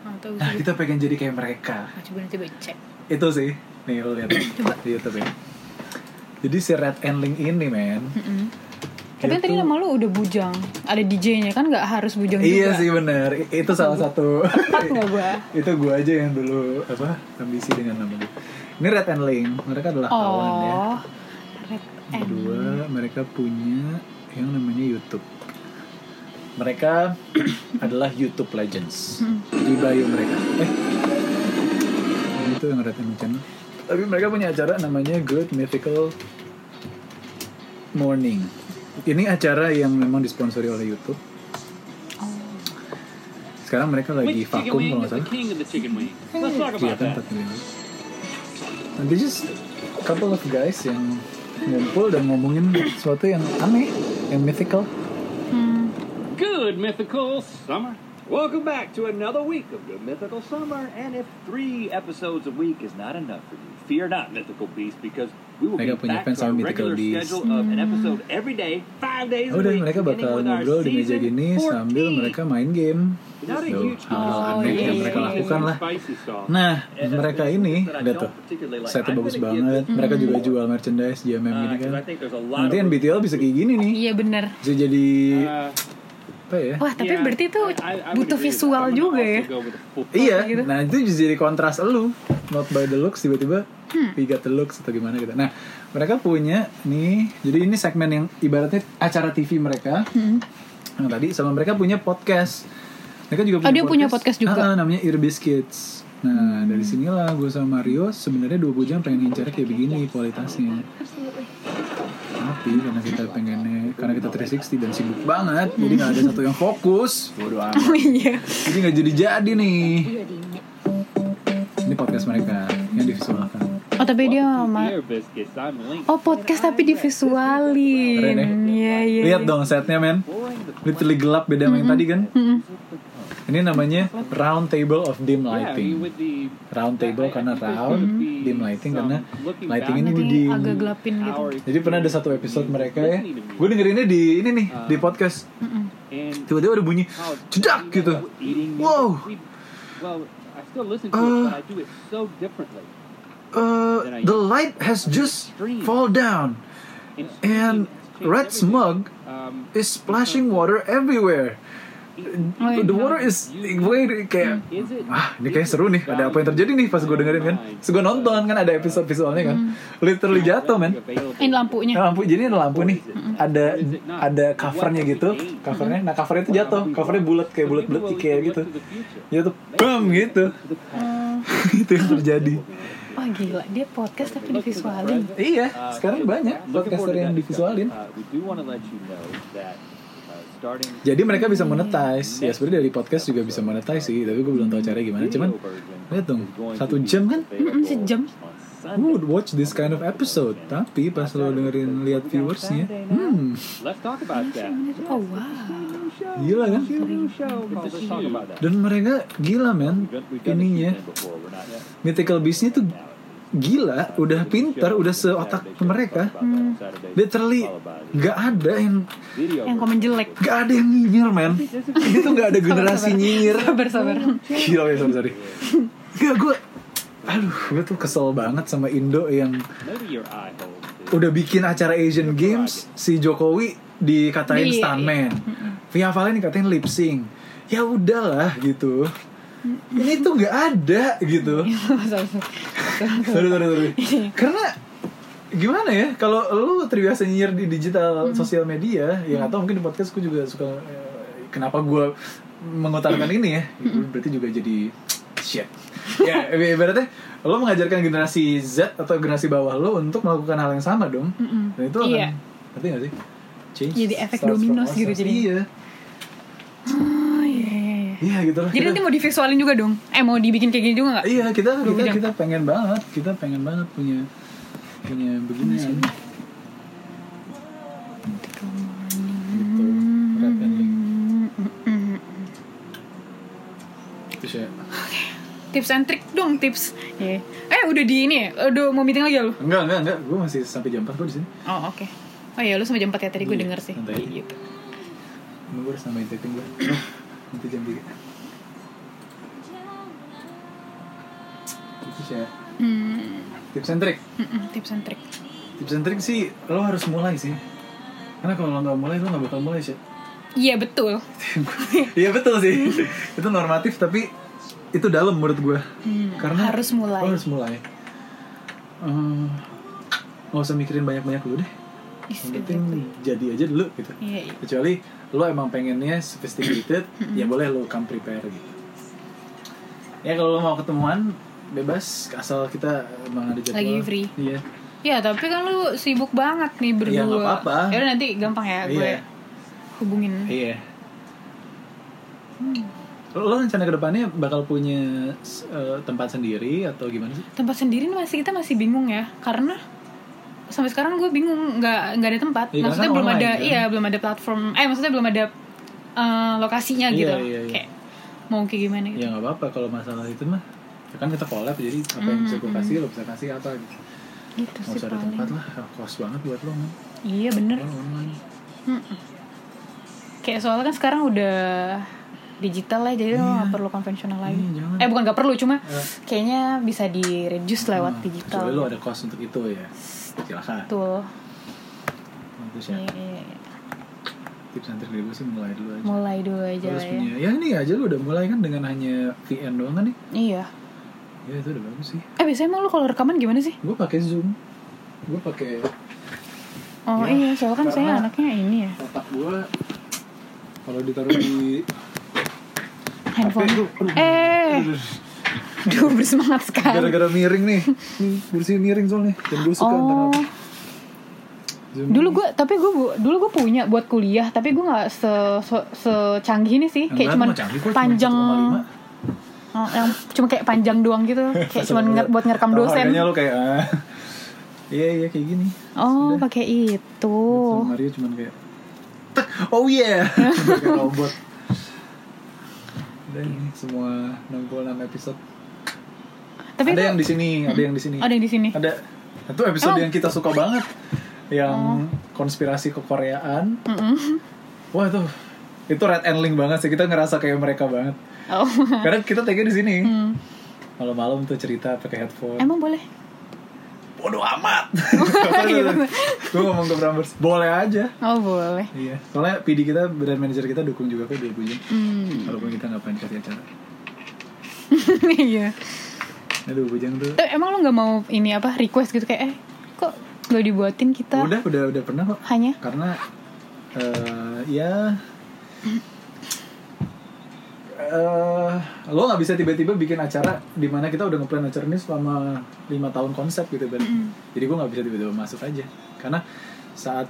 Oh, Nah kita pengen jadi kayak mereka. Ah, coba nanti cek Itu sih. Nih lo lihat di Youtube ya Jadi si Red and Link ini men Mm-mm. Tapi tadi nama lu udah bujang. Ada DJ-nya kan gak harus bujang Iya juga? sih bener. I- Itu salah satu. Tepat gue? itu gue aja yang dulu apa ambisi dengan nama gue ini Red and Link. Mereka adalah kawan ya. Oh Red and kedua mereka punya yang namanya YouTube. Mereka adalah YouTube Legends. Hmm. di bio mereka. Eh itu yang Red and Link channel tapi mereka punya acara namanya Good Mythical Morning ini acara yang memang disponsori oleh YouTube sekarang mereka lagi Which vakum kalau nggak the salah the Iya kan that. 4 miliar. They just couple of guys yang ngumpul dan ngomongin sesuatu yang aneh, yang mythical. Good mythical summer. Welcome back to another week of Good Mythical Summer. And if three episodes a week is not enough for you, fear not, Mythical Beast, because we will Mereka be punya back fans to our sama Mythical regular Beast. schedule of an episode every day, five days a Udah week. mereka bakal with our ngobrol di meja season gini sambil 14. mereka main game. A huge hal-hal Oh, aneh yang mereka lakukan lah. Nah, uh, mereka ini, lihat tuh, setnya bagus banget. Mereka juga jual merchandise JMM Uh, gini kan. A Nanti NBTL bisa kayak gini nih. Iya bener. Bisa jadi Uh, apa ya? Wah tapi yeah, berarti itu butuh visual juga ya. Iya, gitu. nah itu jadi kontras elu. Not by the looks, tiba-tiba we got the looks atau gimana gitu. Nah, mereka punya nih Jadi ini segmen yang ibaratnya acara TV mereka. Yang tadi sama mereka punya podcast. Mereka juga Oh, dia punya podcast. juga? Ah, ah, namanya Ear Biscuits. Nah, dari sinilah gue sama Mario sebenarnya dua bujang pengen ngincar kayak begini kualitasnya tapi karena kita pengennya karena kita 360 dan sibuk banget jadi nggak ada satu yang fokus bodo amat Oh iya. jadi nggak jadi jadi nih ini podcast mereka yang divisualkan Oh tapi dia ma-. Oh podcast tapi divisualin. Keren ya? Iya iya. lihat dong setnya men literally gelap beda sama yang tadi kan ini namanya round table of dim lighting. round table karena round dim lighting karena lighting ini di agak gelapin gitu. jadi pernah ada satu episode mereka ya. gue dengerinnya di ini nih di podcast. And tiba-tiba ada bunyi cedak gitu. Wow. we- well, I still listen to Uh, it, but I do it so differently. uh, the light has just fall down. And, red smug um, is splashing water everywhere. The water is way kayak ah ini kayak seru nih ada apa yang terjadi nih pas gue dengerin kan? Terus gue nonton kan ada episode visualnya kan? Literally jatuh men. Ini lampunya. Nah, lampu jadi ada lampu nih. Ada ada covernya gitu. Covernya? Nah covernya itu jatuh. Covernya bulat kayak bulat bulat kayak gitu. jatuh bam gitu. Itu yang terjadi. Wah gila. Dia podcast tapi divisualin. iya sekarang banyak podcaster yang divisualin jadi mereka bisa monetize. Ya sebenarnya dari podcast juga bisa monetize sih tapi gue belum tahu caranya gimana. Cuman lihat dong satu jam kan? Mm-mm, sejam. Who would watch this kind of episode? Tapi pas lo dengerin lihat viewersnya hmm. Let's talk about that. Oh wow. gila kan? Dan mereka gila men ininya. mythical beastnya tuh gila udah pintar udah seotak mereka. Literally nggak ada yang Yang komen jelek. nggak ada yang nyinyir men. Ini tuh nggak ada generasi nyinyir. Sabar sabar. gila ya sorry sorry. Gak gue aduh gue tuh kesel banget sama Indo yang udah bikin acara Asian Games si Jokowi dikatain Di- stuntman. Via Valen dikatain lip sync. Ya udahlah gitu ini tuh nggak ada gitu. Sabar. sorry sorry. Sorry karena gimana ya kalau lu terbiasa nyinyir di digital sosial media ya atau mungkin di podcast gue juga suka eh, kenapa gue mengutarakan ini ya? Itu berarti juga jadi shit. Ya ibaratnya lo mengajarkan generasi Z atau generasi bawah lo untuk melakukan hal yang sama dong. Dan itu akan Iya. ngerti gak sih? Change Jadi efek dominos gitu jadinya. iya iya gitu lah Jadi Kita- nanti mau divisualin juga dong? Eh mau dibikin kayak gini juga nggak? Iya kita kita bujang. kita pengen banget kita pengen banget punya punya beginian. Gitu. Terus ya. Tips and trick dong tips. Iya. Eh udah di ini ya? Udah mau meeting lagi ya lu? Enggak enggak enggak. Gue masih sampai jam 4 gue di sini. Oh oke. Oh iya lu sampai jam 4 ya tadi gue Iya, denger sih. santai. Gitu. Emang gue harus nambahin taping gue. Nanti jam 3 Terus ya. Hmm, Tips and trick. mm-mm, tips and trick. Tips and trick sih lo harus mulai sih. Karena kalau lo nggak mulai lo nggak bakal mulai sih. Iya betul. Iya betul sih. itu normatif tapi itu dalam menurut gue. Karena harus mulai. Lo harus mulai. Eh, nggak usah mikirin banyak-banyak dulu deh. Yang penting jadi aja dulu gitu. Iya, iya. Kecuali lo emang pengennya sophisticated, ya boleh lo come prepare gitu. Ya kalau lo mau ketemuan bebas asal kita emang ada jadwal. Lagi free. Iya. Ya tapi kan lu sibuk banget nih berdua. Iya, nggak apa-apa. Ya nanti gampang ya gue Iya. hubungin. Iya. Lo, lo rencana ke depannya bakal punya eh, tempat sendiri atau gimana sih? Tempat sendiri masih kita masih bingung ya karena sampai sekarang gue bingung nggak nggak ada tempat. Iya, maksudnya belum online, ada kan? iya belum ada platform eh maksudnya belum ada eh, lokasinya Iya, gitu. iya, iya. kayak mau kayak gimana gitu. Ya nggak apa-apa kalau masalah itu mah. Ya kan kita collab jadi apa yang bisa gue kasih lo bisa kasih apa gitu. Gitu nggak sih usah ada paling. tempat lah kos banget buat lo man. iya bener. Online. Kayak soalnya kan sekarang udah digital ya jadi lo nggak perlu konvensional lagi. Jangan. eh bukan nggak perlu cuma Eh. kayaknya bisa di reduce lewat Nah, digital. kecuali lo ada kos untuk itu ya. Silakan. Betul. Terus ya. Iya, iya, iya. tips trik dari gue sih mulai dulu aja. Mulai dulu aja harus lah ya. punya ya ini aja lo udah mulai kan dengan hanya VN doang kan nih iya. Ya itu udah bagus sih. Eh biasanya emang lo kalau rekaman gimana sih? Gue pakai zoom. Gue pakai oh Ya, iya soalnya kan saya anaknya ini ya. otak gue kalau ditaruh di handphone. eh. Aduh. Duh bersemangat sekali. Gara-gara miring nih. Nih kursi miring soalnya. Dan gue suka Oh. zoom dulu gue tapi gue dulu gue punya buat kuliah tapi gue nggak se, se secanggih ini sih. Kayak cuman canggih cuma panjang. 1,5. Oh, yang cuma kayak panjang doang gitu. Kayak cuman nge- buat ngerekam dosen. harganya lo kayak ah. iya iya kayak gini. Oh pakai itu. Mario cuman kayak "Tek, oh yeah. Robot udah ini semua 66 episode. Tapi ada itu yang di sini ada yang di sini. Ada yang di sini. Ada. Itu episode Emang? yang kita suka banget. Yang konspirasi kekoreaan. Mm-mm. wah itu itu red and link banget sih. Kita ngerasa kayak mereka banget. Oh. Karena kita tagnya di sini. Hmm. malam-malam tuh cerita pakai headphone. Emang boleh bodoh amat. Gitu. gue ngomong ke Brambers. Boleh aja. Oh boleh. Iya. Soalnya PD kita brand manager kita dukung juga kok dia punya hmm. walaupun kita nggak pengen kasih acara. Iya. Aduh bujang tuh Tapi emang lo nggak mau ini apa request gitu? Kayak eh kok gak dibuatin kita? Udah udah udah pernah kok. Hanya? Karena eh ya eh lo nggak bisa tiba-tiba bikin acara di mana kita udah ngeplan acara ini selama lima tahun konsep gitu Ben. Jadi gue nggak bisa tiba-tiba masuk aja karena saat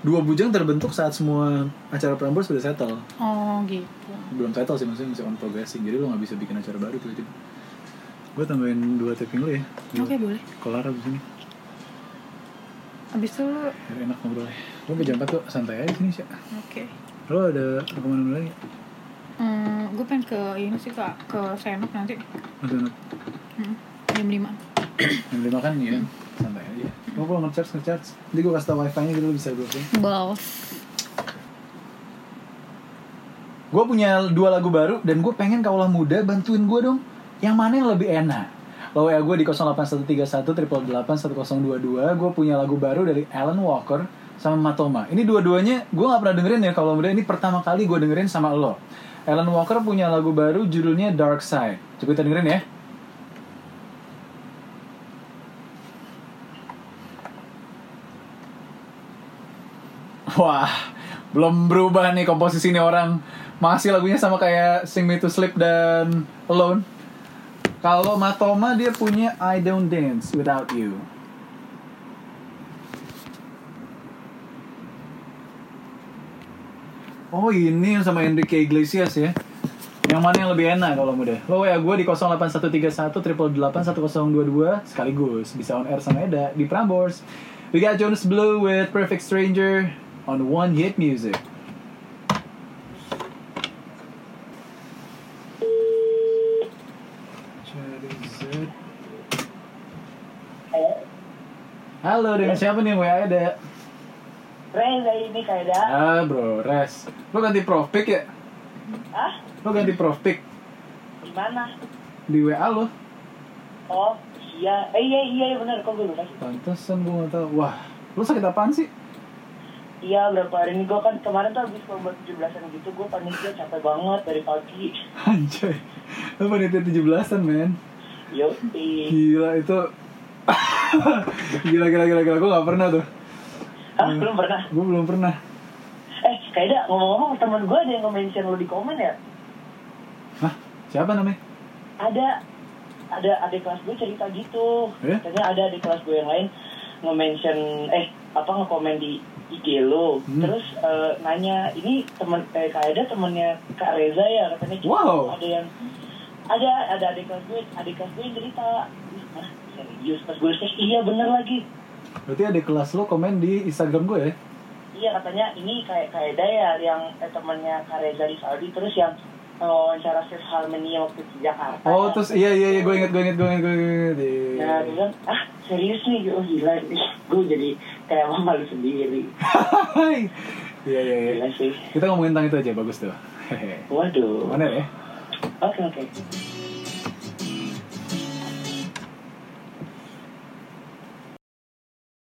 dua bujang terbentuk saat semua acara Prambors sudah settle. oh gitu Belum settle sih maksudnya masih on progressing. Jadi lo nggak bisa bikin acara baru tiba-tiba. Gue tambahin dua taping lo ya. Oke boleh Kelar abis ini. abis itu lo Biar enak ngobrolnya. Lo jam 4 tuh santai aja sini sih. oke Lo ada rekaman lagi? Hmm, gue pengen ke ini sih kak ke senok nanti. Anak hmm, jam lima. Yang lima kan ya santai aja. Mau kalau ngecharge ngecharge. Nanti gue kasih tau wifi nya gitu lo bisa gue balls gue punya dua lagu baru dan gue pengen kaulah muda bantuin gue dong. Yang mana yang lebih enak? Lo ya gue di 08131 triple 1022 gue punya lagu baru dari Alan Walker sama Matoma. Ini dua-duanya gue nggak pernah dengerin ya kalau muda. Ini pertama kali gue dengerin sama lo Alan Walker punya lagu baru judulnya Dark Side coba kita dengerin ya Wah, belum berubah nih komposisi ini orang. Masih lagunya sama kayak Sing Me to Sleep dan Alone. Kalau Matoma dia punya I Don't Dance Without You. Oh ini sama Enrique Iglesias ya. Yang mana yang lebih enak kalau muda? Lo ya gue di 08131 triple 1022 sekaligus bisa on air sama Eda di Prambors. We got Jonas Blue with Perfect Stranger on One Hit Music. Halo, dengan siapa nih WA Eda? Reza ini kayak ada. Ah bro, res. Lo ganti profik ya? Hah? Lo ganti profik Gimana? di WA lo? Oh, iya. Eh, iya, iya, benar. Kok gue lupa sih? Pantesan gue gak tau. Wah, lo sakit apaan sih? Iya, berapa hari ini gue kan kemarin tuh habis lomba 17-an gitu, gue panitia capek banget dari pagi. Anjay, lo panitia 17-an men. Yo, Gila itu Gila gila gila gila Gue gak pernah tuh Hah, belum pernah? Gue belum pernah Eh, kayaknya ngomong-ngomong temen gue ada yang nge-mention lo di komen ya? Hah? Siapa namanya? Ada, ada adik kelas gue cerita gitu. Eh? Katanya ada adik kelas gue yang lain nge-mention, eh, apa nge-komen di IG lo. Hmm. Terus eh, nanya, ini temen, eh, kayak ada temennya Kak Reza ya? Katanya gitu. Wow. Ada yang, ada, ada adik kelas gue, adik kelas gue yang cerita. Hah, serius? Pas gue cek, iya bener lagi. Berarti ada kelas lo komen di Instagram gue ya? Iya katanya ini kayak kayak Daya yang eh, temannya Kareza di Saudi terus yang eh, wawancara Fifth Harmony waktu di Jakarta. Oh terus iya iya iya gue inget gue inget gue inget gue inget. Iya. Nah, dia bilang, ah serius nih, oh gila, gue jadi kayak malu sendiri. Iya iya iya. Kita ngomongin tentang itu aja bagus tuh. Waduh. Mana ya? Oke oke.